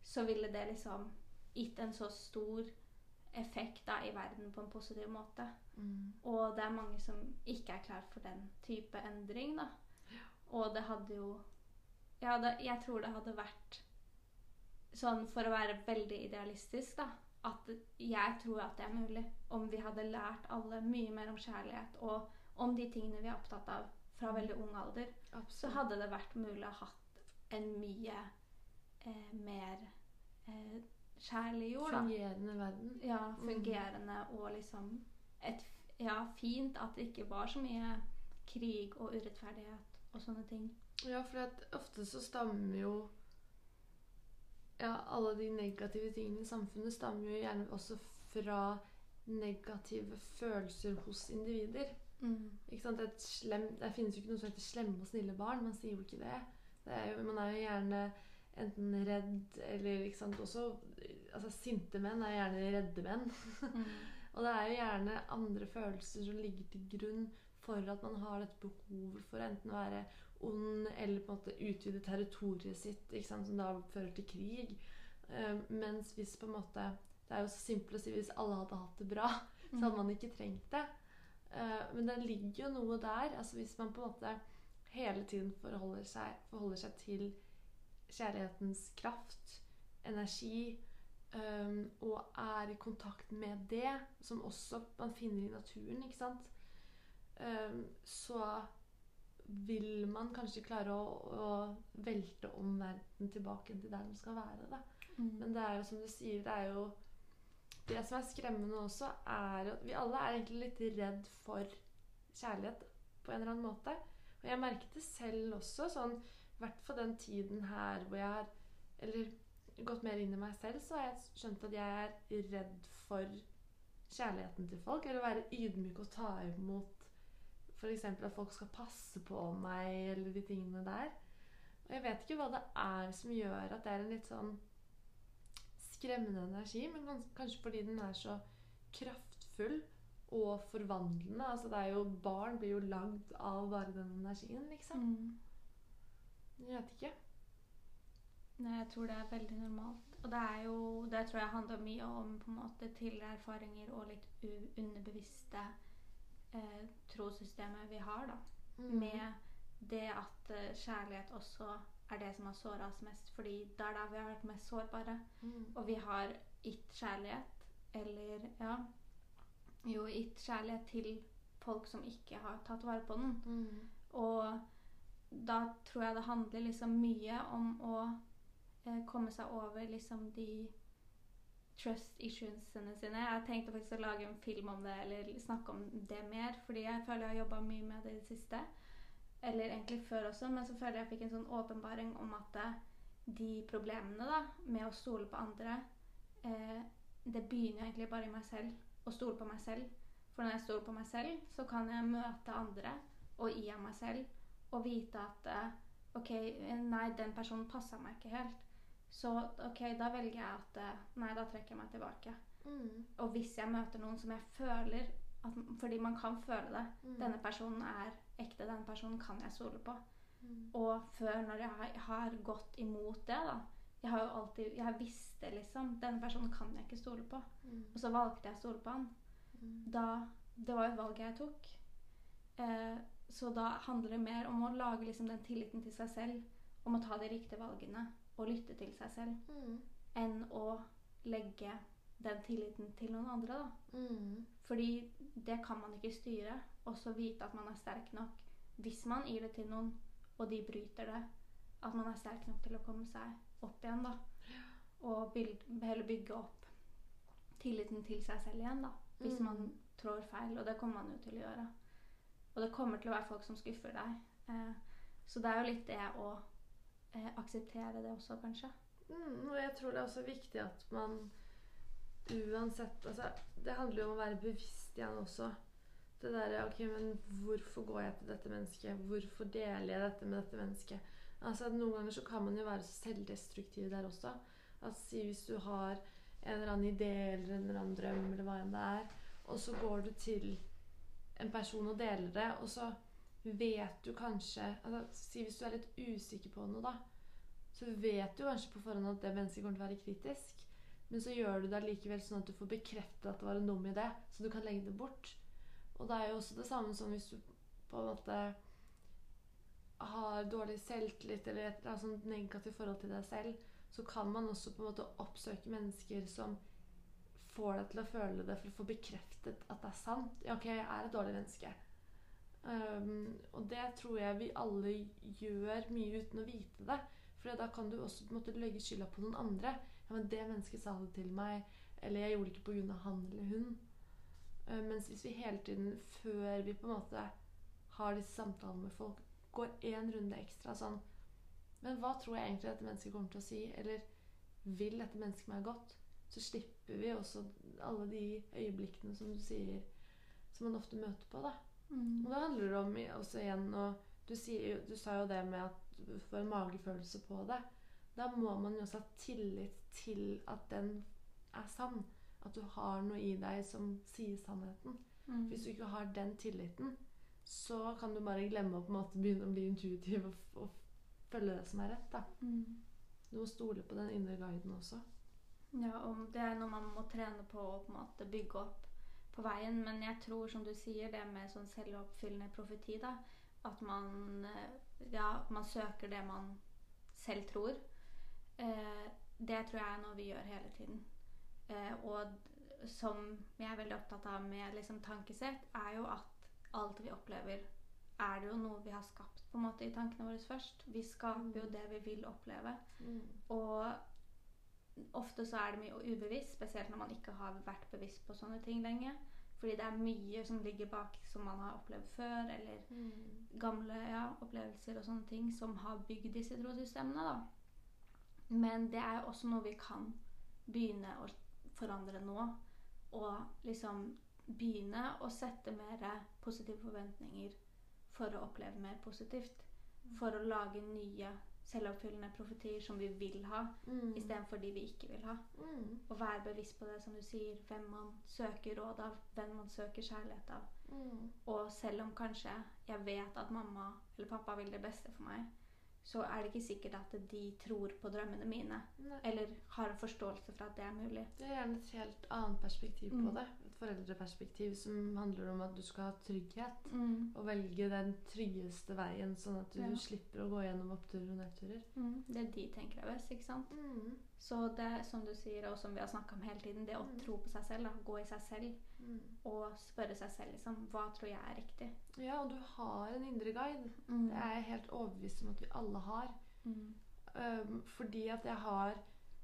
så ville det liksom gitt en så stor effekt da, i verden på en positiv måte. Mm. Og det er mange som ikke er klar for den type endring, da. Og det hadde jo jeg, hadde, jeg tror det hadde vært sånn for å være veldig idealistisk, da. At jeg tror at det er mulig. Om vi hadde lært alle mye mer om kjærlighet og om de tingene vi er opptatt av fra veldig ung alder, så hadde det vært mulig å ha hatt en mye eh, mer eh, kjærlig jord, da. Fungerende verden. Ja, fungerende og liksom et, Ja, fint at det ikke var så mye krig og urettferdighet og sånne ting. Ja, for at ofte så stammer jo Ja, alle de negative tingene i samfunnet stammer jo gjerne også fra negative følelser hos individer. Ikke sant? Et slem, det finnes jo ikke noe som heter slemme og snille barn. Man sier jo ikke det. det er jo, man er jo gjerne enten redd eller ikke sant, også altså Sinte menn er gjerne redde menn. Mm. Og det er jo gjerne andre følelser som ligger til grunn for at man har dette behovet for enten å være ond eller på en måte utvide territoriet sitt, som da fører til krig. Eh, mens hvis på en måte Det er jo så simpelt å si hvis alle hadde hatt det bra, så Mm. hadde man ikke trengt det. Uh, men det ligger jo noe der. altså Hvis man på en måte hele tiden forholder seg, forholder seg til kjærlighetens kraft, energi, um, og er i kontakt med det, som også man finner i naturen, ikke sant, um, så vil man kanskje klare å, å velte om verden tilbake til der den skal være. Da. Mm. Men det er jo som du sier, det er jo Det som er skremmende også, er at vi alle er egentlig litt redd for kjærlighet på en eller annen måte. Og jeg merket det selv også, sånn i hvert fall den tiden her hvor jeg har Eller gått mer inn i meg selv, så har jeg skjønt at jeg er redd for kjærligheten til folk. Eller være ydmyk og ta imot f.eks. at folk skal passe på meg, eller de tingene der. Og jeg vet ikke hva det er som gjør at det er en litt sånn skremmende energi, men kanskje fordi den er så kraftfull og forvandlende. Altså det er jo, Barn blir jo lagd av bare den energien, liksom. Mm. Jeg vet ikke. Nei, jeg tror det er veldig normalt. Og det er jo Det tror jeg handler mye om på en måte tidligere erfaringer og litt underbevisste eh, trossystemet vi har, da. Mm. Med det at eh, kjærlighet også er det som har såra oss mest. Fordi det er da vi har vært mest sårbare. Mm. Og vi har gitt kjærlighet, eller ja Jo, gitt kjærlighet til folk som ikke har tatt vare på den. Mm. Og da tror jeg det handler liksom mye om å eh, komme seg over liksom de trust issuesene sine. Jeg tenkte faktisk å lage en film om det, eller snakke om det mer, fordi jeg føler jeg har jobba mye med det i det siste. Eller egentlig før også, men så føler jeg jeg fikk en sånn åpenbaring om at eh, de problemene da, med å stole på andre, eh, det begynner egentlig bare i meg selv. Å stole på meg selv. For når jeg stoler på meg selv, så kan jeg møte andre og i meg selv og vite at eh, OK, nei, den personen passa meg ikke helt. Så OK, da velger jeg at eh, Nei, da trekker jeg meg tilbake. Mm. Og hvis jeg møter noen som jeg føler at, Fordi man kan føle det. Mm. Denne personen er ekte. Denne personen kan jeg stole på. Mm. Og før, når jeg har, har gått imot det, da Jeg har jo alltid Jeg visste liksom Denne personen kan jeg ikke stole på. Mm. Og så valgte jeg å stole på han. Mm. Da Det var jo et valg jeg tok. Eh, så da handler det mer om å lage liksom den tilliten til seg selv. Om å ta de riktige valgene og lytte til seg selv. Mm. Enn å legge den tilliten til noen andre, da. Mm. Fordi det kan man ikke styre. Og så vite at man er sterk nok hvis man gir det til noen, og de bryter det. At man er sterk nok til å komme seg opp igjen, da. Og heller bygge opp tilliten til seg selv igjen, da. Hvis Mm. man trår feil. Og det kommer man jo til å gjøre. Og det kommer til å være folk som skuffer deg. Eh, så det er jo litt det å eh, akseptere det også, kanskje. Mm, og jeg tror det er også viktig at man uansett altså, Det handler jo om å være bevisst igjen også. Det derre Ok, men hvorfor går jeg til dette mennesket? Hvorfor deler jeg dette med dette mennesket? Altså, Noen ganger så kan man jo være selvdestruktiv der også. Altså, hvis du har en eller annen idé eller en eller annen drøm eller hva enn det er, og så går du til en person og deler det, og så vet du kanskje altså, Si hvis du er litt usikker på noe, da så vet du kanskje på forhånd at det mennesket kommer til å være kritisk. Men så gjør du det allikevel sånn at du får bekreftet at det var en dum idé, så du kan legge det bort. Og det er jo også det samme som hvis du på en måte har dårlig selvtillit eller et eller annet sånt negativt forhold til deg selv, så kan man også på en måte oppsøke mennesker som får deg til å føle det for å få bekreftet at det er sant. Ja, ok, jeg er et dårlig menneske. Um, og det tror jeg vi alle gjør mye uten å vite det. For da kan du også måtte, legge skylda på noen andre. Ja, men 'Det mennesket sa det til meg.' Eller 'jeg gjorde det ikke pga. han eller hun'. Uh, mens hvis vi hele tiden, før vi på en måte har disse samtalene med folk, går én runde ekstra sånn Men hva tror jeg egentlig dette mennesket kommer til å si? Eller vil dette mennesket meg godt? Så slipper vi også alle de øyeblikkene som du sier Som man ofte møter på, da. Og da handler det om også igjen og du, sier, du sa jo det med at du får en magefølelse på det. Da må man jo også ha tillit til at den er sann. At du har noe i deg som sier sannheten. Mm. Hvis du ikke har den tilliten, så kan du bare glemme å på en måte begynne å bli intuitiv og, og følge det som er rett. da. Mm. Du må stole på den indre guiden også. Ja, og det er noe man må trene på å på en måte bygge opp på veien. Men jeg tror, som du sier, det med sånn selvoppfyllende profeti, da, at man eh, Ja, man søker det man selv tror. Eh, det tror jeg er noe vi gjør hele tiden. Eh, og som jeg er veldig opptatt av med liksom, tankesett, er jo at alt vi opplever, er det jo noe vi har skapt på en måte i tankene våre først. Vi skaper jo det vi vil oppleve. Og ofte så er det mye ubevisst, spesielt når man ikke har vært bevisst på sånne ting lenge. Fordi det er mye som ligger bak som man har opplevd før, eller gamle ja, opplevelser og sånne ting som har bygd disse trossystemene. da. Men det er jo også noe vi kan begynne å forandre nå. Og liksom begynne å sette mer positive forventninger for å oppleve mer positivt. For å lage nye selvoppfyllende profetier som vi vil ha, Mm. istedenfor de vi ikke vil ha. Mm. Og være bevisst på det, som du sier, hvem man søker råd av, hvem man søker kjærlighet av. Mm. Og selv om kanskje jeg vet at mamma eller pappa vil det beste for meg, så er det ikke sikkert at de tror på drømmene mine. Nei. Eller har en forståelse for at det er mulig. Det er gjerne et helt annet perspektiv på Mm. det. Foreldreperspektiv som handler om at du skal ha trygghet. Mm. Og velge den tryggeste veien, sånn at du Ja. slipper å gå gjennom oppturer og nedturer. Mm. Det de tenker er best, ikke sant? Så det som du sier, og som vi har snakka om hele tiden, det å Mm. tro på seg selv, da, gå i seg selv og spørre seg selv liksom, hva tror jeg er riktig. Ja, og du har en indre guide. Mm. Det er jeg helt overbevist om at vi alle har. Mm. Um, fordi at jeg har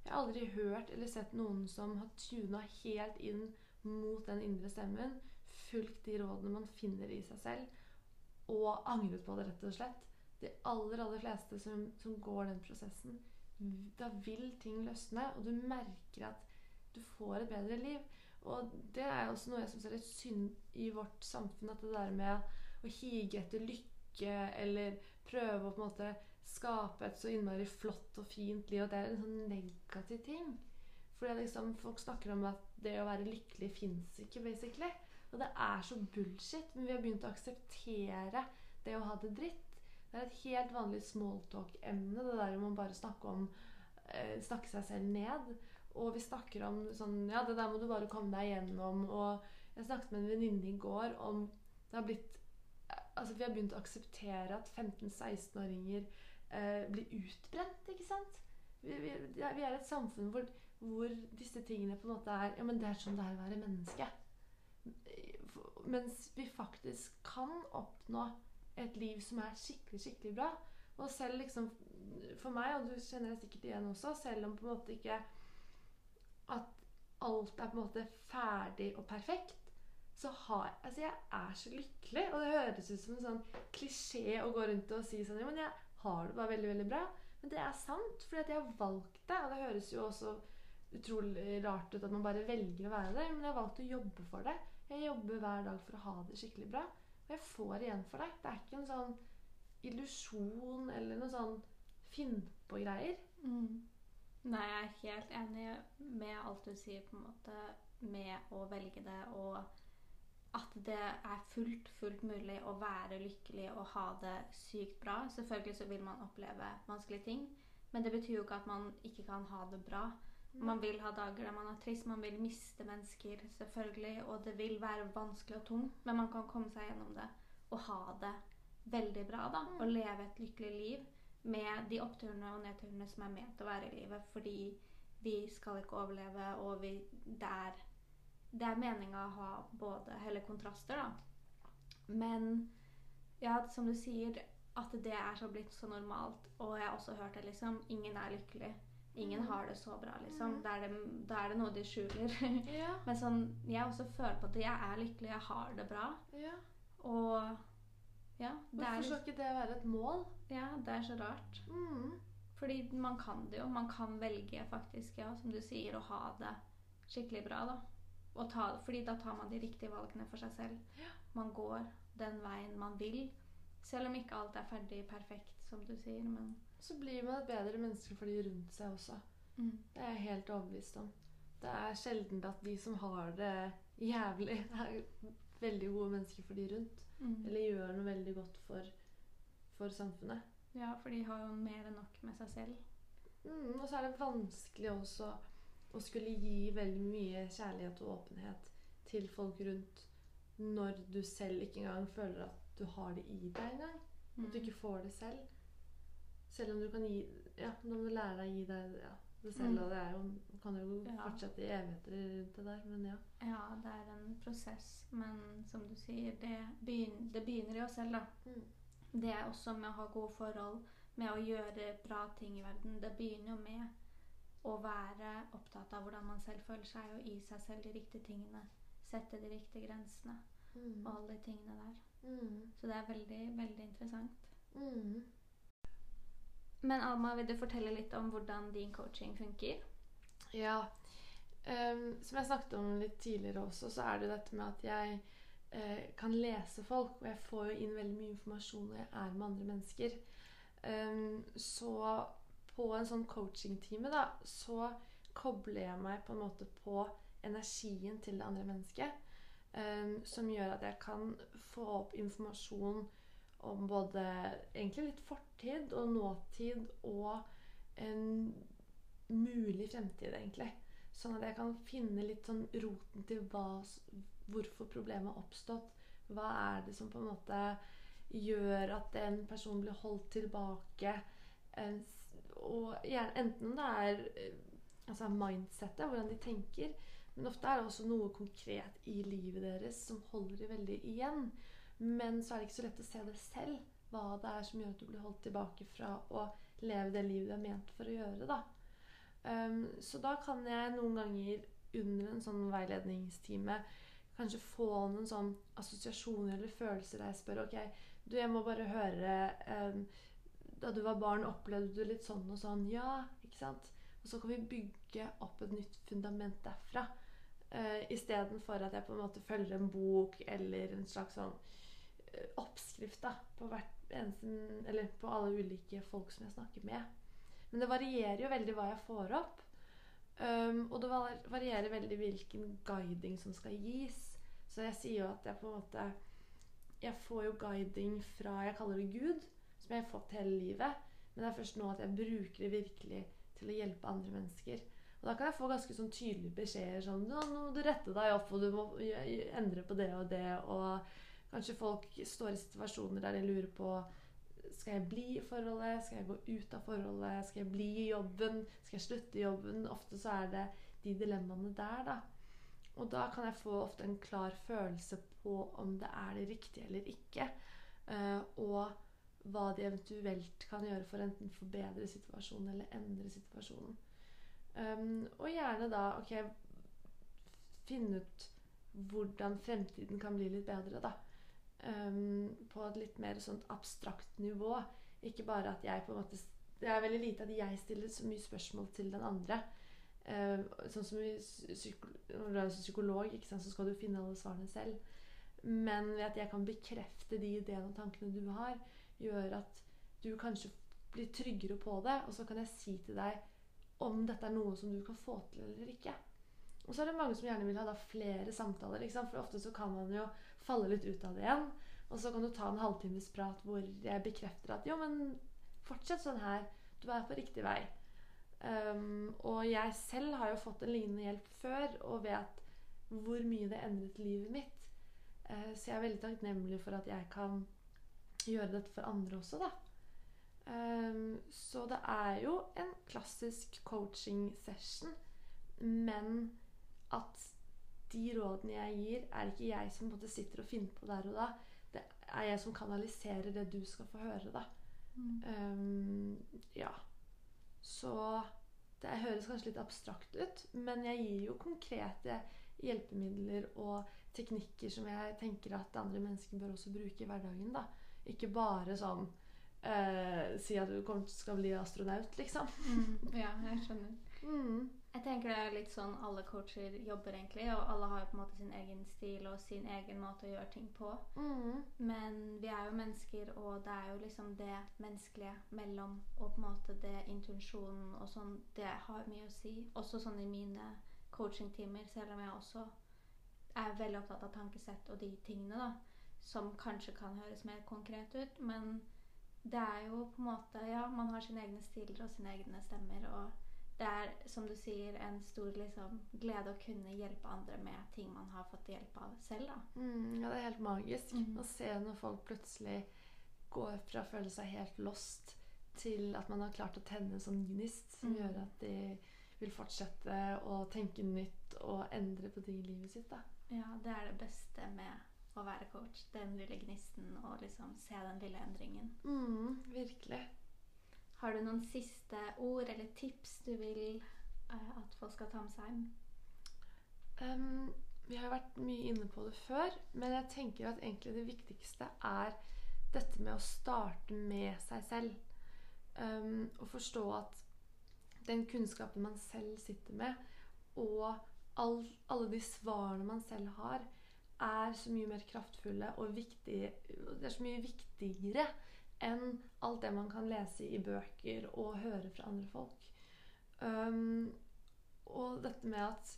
Jeg har aldri hørt eller sett noen som har tuna helt inn mot den indre stemmen, fulgt de rådene man finner i seg selv, og angret på det, rett og slett. De aller, aller fleste som, som går den prosessen, da vil ting løsne, og du merker at du får et bedre liv. Og det er også noe jeg syns er litt synd i vårt samfunn, at det der med å hige etter lykke eller prøve å på en måte skape et så innmari flott og fint liv, at det er en sånn negativ ting. Fordi liksom, folk snakker om at det å være lykkelig fins ikke, basically. Og det er så bullshit. Men vi har begynt å akseptere det å ha det dritt. Det er et helt vanlig smalltalk-emne, det der man bare snakker om eh, Snakke seg selv ned. Og vi snakker om sånn Ja, det der må du bare komme deg gjennom. Og jeg snakket med en venninne i går om Det har blitt Altså, vi har begynt å akseptere at 15-16-åringer eh, blir utbrent, ikke sant? Vi, vi, vi er et samfunn hvor, hvor disse tingene på en måte er Ja, men det er sånn det er å være menneske. Mens vi faktisk kan oppnå et liv som er skikkelig, skikkelig bra. Og selv liksom For meg, og du kjenner det sikkert igjen også, selv om på en måte ikke at alt er på en måte ferdig og perfekt, så har Altså, jeg er så lykkelig. Og det høres ut som en sånn klisjé å gå rundt og si sånn Ja, men jeg har det bare veldig, veldig bra. Men det er sant, fordi at jeg har valgt det. Og det høres jo også utrolig rart ut at man bare velger å være det, men jeg har valgt å jobbe for det. Jeg jobber hver dag for å ha det skikkelig bra. Og jeg får igjen for det. Det er ikke en sånn illusjon eller noe sånn finn-på-greier. Mm. Nei, jeg er helt enig med alt du sier, på en måte, med å velge det, og at det er fullt, fullt mulig å være lykkelig og ha det sykt bra. Selvfølgelig så vil man oppleve vanskelige ting, men det betyr jo ikke at man ikke kan ha det bra. Man vil ha dager der man er trist, man vil miste mennesker, selvfølgelig, og det vil være vanskelig og tungt, men man kan komme seg gjennom det og ha det veldig bra, da. Og leve et lykkelig liv med de oppturene og nedturene som er ment å være i livet, fordi vi skal ikke overleve, og vi, det er det er meninga å ha både hele kontraster, da. Men ja, som du sier, at det er så blitt så normalt. Og jeg har også hørt det, liksom. Ingen er lykkelig. Ingen Mm. har det så bra, liksom. Mm. Da er det, da er det noe de skjuler. Ja, Men sånn, jeg også føler på at jeg er lykkelig, jeg har det bra. ja. Og ja, det Hvorfor skal ikke det være et mål? ja, det er så rart. Mm. Fordi man kan det jo. Man kan velge faktisk, ja, som du sier, å ha det skikkelig bra, da. Ta, fordi da tar man de riktige valgene for seg selv. Man går den veien man vil. Selv om ikke alt er ferdig perfekt, som du sier, men Så blir man et bedre menneske for de rundt seg også. mm. Det er jeg helt overbevist om. Det er sjelden at de som har det jævlig, er veldig gode mennesker for de rundt. Mm. Eller gjør noe veldig godt for, for samfunnet. Ja, for de har jo mer enn nok med seg selv. Mm, og så er det vanskelig også å skulle gi veldig mye kjærlighet og åpenhet til folk rundt når du selv ikke engang føler at du har det i deg engang. At du Mm. ikke får det selv. Selv om du kan gi Ja, nå må du lære deg å gi deg ja, det selv. Mm. Og det er jo, kan jo fortsette i evigheter rundt det der, men ja. Ja, det er en prosess, men som du sier, det begynner, det begynner i oss selv, da. Mm. Det er også med å ha gode forhold, med å gjøre bra ting i verden. Det begynner jo med å være opptatt av hvordan man selv føler seg, og gi seg selv de riktige tingene. Sette de riktige grensene Mm. og alle de tingene der. Mm. Så det er veldig, veldig interessant. Mm. Men Alma, vil du fortelle litt om hvordan din coaching funker? Ja. Um, som jeg snakket om litt tidligere også, så er det dette med at jeg uh, kan lese folk. Og jeg får jo inn veldig mye informasjon når jeg er med andre mennesker. Um, så på en sånn coachingtime, da, så kobler jeg meg på en måte på energien til det andre mennesket. Um, som gjør at jeg kan få opp informasjon om både egentlig litt fortid og nåtid og en mulig fremtid, egentlig. Sånn at jeg kan finne litt sånn roten til hva, hvorfor problemet har oppstått. Hva er det som på en måte gjør at en person blir holdt tilbake? Og gjerne, enten det er eh, altså mindsettet, hvordan de tenker, men ofte er det også noe konkret i livet deres som holder de veldig igjen. Men så er det ikke så lett å se det selv, hva det er som gjør at du blir holdt tilbake fra å leve det livet du er ment for å gjøre. da. Um, så da kan jeg noen ganger under en sånn veiledningstime kanskje få noen sånn assosiasjoner eller følelser der jeg spør ok, du, jeg må bare høre um, Da du var barn, opplevde du litt sånn og sånn? Ja, ikke sant? Og så kan vi bygge opp et nytt fundament derfra. Uh, Istedenfor at jeg på en måte følger en bok eller en slags sånn oppskrift da, på, på alle ulike folk som jeg snakker med. Men det varierer jo veldig hva jeg får opp. Um, og det varierer veldig hvilken guiding som skal gis. Så jeg sier jo at jeg på en måte Jeg får jo guiding fra Jeg kaller det Gud, som jeg har fått hele livet. Men det er først nå at jeg bruker det virkelig til å hjelpe andre mennesker. Og da kan jeg få ganske sånn tydelige beskjeder sånn Nå må du rette deg opp, og du må endre på det og det. Og kanskje folk står i situasjoner der de lurer på skal jeg bli i forholdet? Skal jeg gå ut av forholdet? Skal jeg bli i jobben? Skal jeg slutte i jobben? Ofte så er det de dilemmaene der, da. Og da kan jeg få ofte en klar følelse på om det er det riktige eller ikke. eh, og hva de eventuelt kan gjøre for enten forbedre situasjonen eller endre situasjonen. Um, og gjerne da ok, finne ut hvordan fremtiden kan bli litt bedre, da. Um, på et litt mer sånt abstrakt nivå. Ikke bare at jeg på en måte Det er veldig lite at jeg stiller så mye spørsmål til den andre. Uh, sånn som Når du er psykolog, sant, så skal du finne alle svarene selv. Men ved at jeg kan bekrefte de ideene og tankene du har, gjør at du kanskje blir tryggere på det. Og så kan jeg si til deg om dette er noe som du kan få til eller ikke. Og så er det mange som gjerne vil ha flere samtaler. For ofte så kan man jo falle litt ut av det igjen. Og så kan du ta en halvtimes prat hvor jeg bekrefter at jo, men fortsett sånn her. Du er på riktig vei. Um, og jeg selv har jo fått en lignende hjelp før og vet hvor mye det endret livet mitt. Uh, så jeg er veldig takknemlig for at jeg kan gjøre dette for andre også, da. Um, så det er jo en klassisk coaching session, men at de rådene jeg gir, er ikke jeg som måte sitter og finner på der og da. Det er jeg som kanaliserer det du skal få høre, da. Um, ja. Så det høres kanskje litt abstrakt ut, men jeg gir jo konkrete hjelpemidler og teknikker som jeg tenker at andre mennesker bør også bruke i hverdagen. da. Ikke bare sånn uh, Si at du kommer, skal bli astronaut, liksom. Mm, ja, jeg skjønner. Mm. Jeg tenker det er litt sånn alle coacher jobber egentlig, og alle har jo på en måte sin egen stil og sin egen måte å gjøre ting på. Mm. Men vi er jo mennesker, og det er jo liksom det menneskelige mellom og på en måte det intensjonen og sånn, det har mye å si. Også sånn i mine coachingtimer, selv om jeg også er veldig opptatt av tankesett og de tingene, da, som kanskje kan høres mer konkret ut, men det er jo på en måte Ja, man har sine egne stiler og sine egne stemmer, og det er, som du sier, en stor liksom, glede å kunne hjelpe andre med ting man har fått hjelp av selv. Mm, ja, det er helt magisk mm. å se når folk plutselig går fra å føle seg helt lost til at man har klart å tenne en sånn gnist som mm. gjør at de vil fortsette å tenke nytt og endre på ting i livet sitt. da. Ja, det er det beste med å være coach. Den lille gnisten og liksom se den lille endringen. Mm, virkelig. Har du noen siste ord eller tips du vil uh, at folk skal ta med seg hjem? Ehm, vi har jo vært mye inne på det før, men jeg tenker at egentlig det viktigste er dette med å starte med seg selv. Um, og forstå at den kunnskapen man selv sitter med, og all, alle de svarene man selv har, er så mye mer kraftfulle og viktige Det er så mye viktigere enn alt det man kan lese i bøker og høre fra andre folk. Um, og dette med at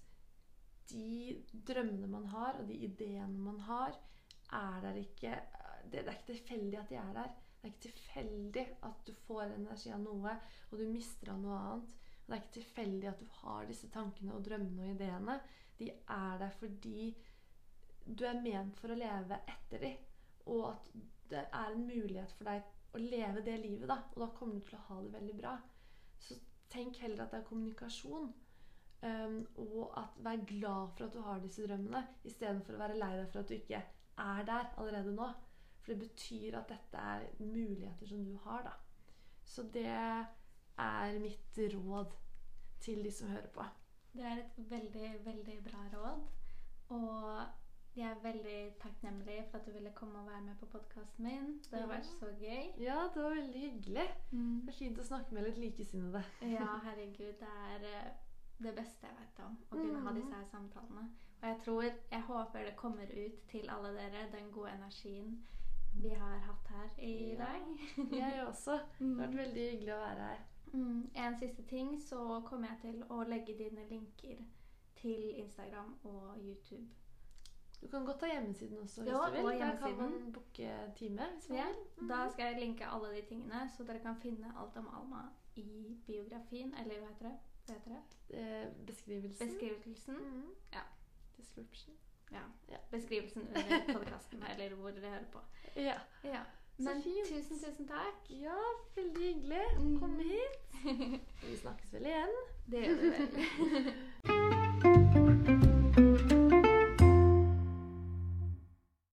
de drømmene man har, og de ideene man har, er der ikke Det, det er ikke tilfeldig at de er der. Det er ikke tilfeldig at du får energi av noe, og du mister av noe annet. Det er ikke tilfeldig at du har disse tankene og drømmene og ideene. De er der fordi du er ment for å leve etter dem. Og at det er en mulighet for deg å leve det livet, da. Og da kommer du til å ha det veldig bra. Så tenk heller at det er kommunikasjon. Um, og at vær glad for at du har disse drømmene, istedenfor å være lei deg for at du ikke er der allerede nå. For det betyr at dette er muligheter som du har, da. Så det er mitt råd til de som hører på. Det er et veldig, veldig bra råd. Og jeg er veldig takknemlig for at du ville komme og være med på podkasten min. Det har vært så gøy. Ja, det var veldig hyggelig. Mm. Det er fint å snakke med litt likesinnede. Ja, herregud. Det er eh, det beste jeg vet om. Å kunne ha Mm. disse her samtalene. Og jeg tror, jeg håper det kommer ut til alle dere, den gode energien vi har hatt her i Ja. dag. Jeg også. Det har vært veldig hyggelig å være her. Mm. En siste ting, så kommer jeg til å legge dine linker til Instagram og YouTube. Du kan godt ta hjemmesiden også hvis Ja, du vil. Der kan man booke time hvis man Ja, vil. Mm. Da skal jeg linke alle de tingene, så dere kan finne alt om Alma i biografien, eller hva heter det? Hva heter det? Eh, Beskrivelsen. Beskrivelsen. Mm. Ja. Description. Ja. Ja. Beskrivelsen under podkasten, eller hvor dere hører på. Ja. Ja. Men tusen, tusen takk. ja, veldig hyggelig. å Kom hit. Vi snakkes vel igjen. Det gjør vi vel.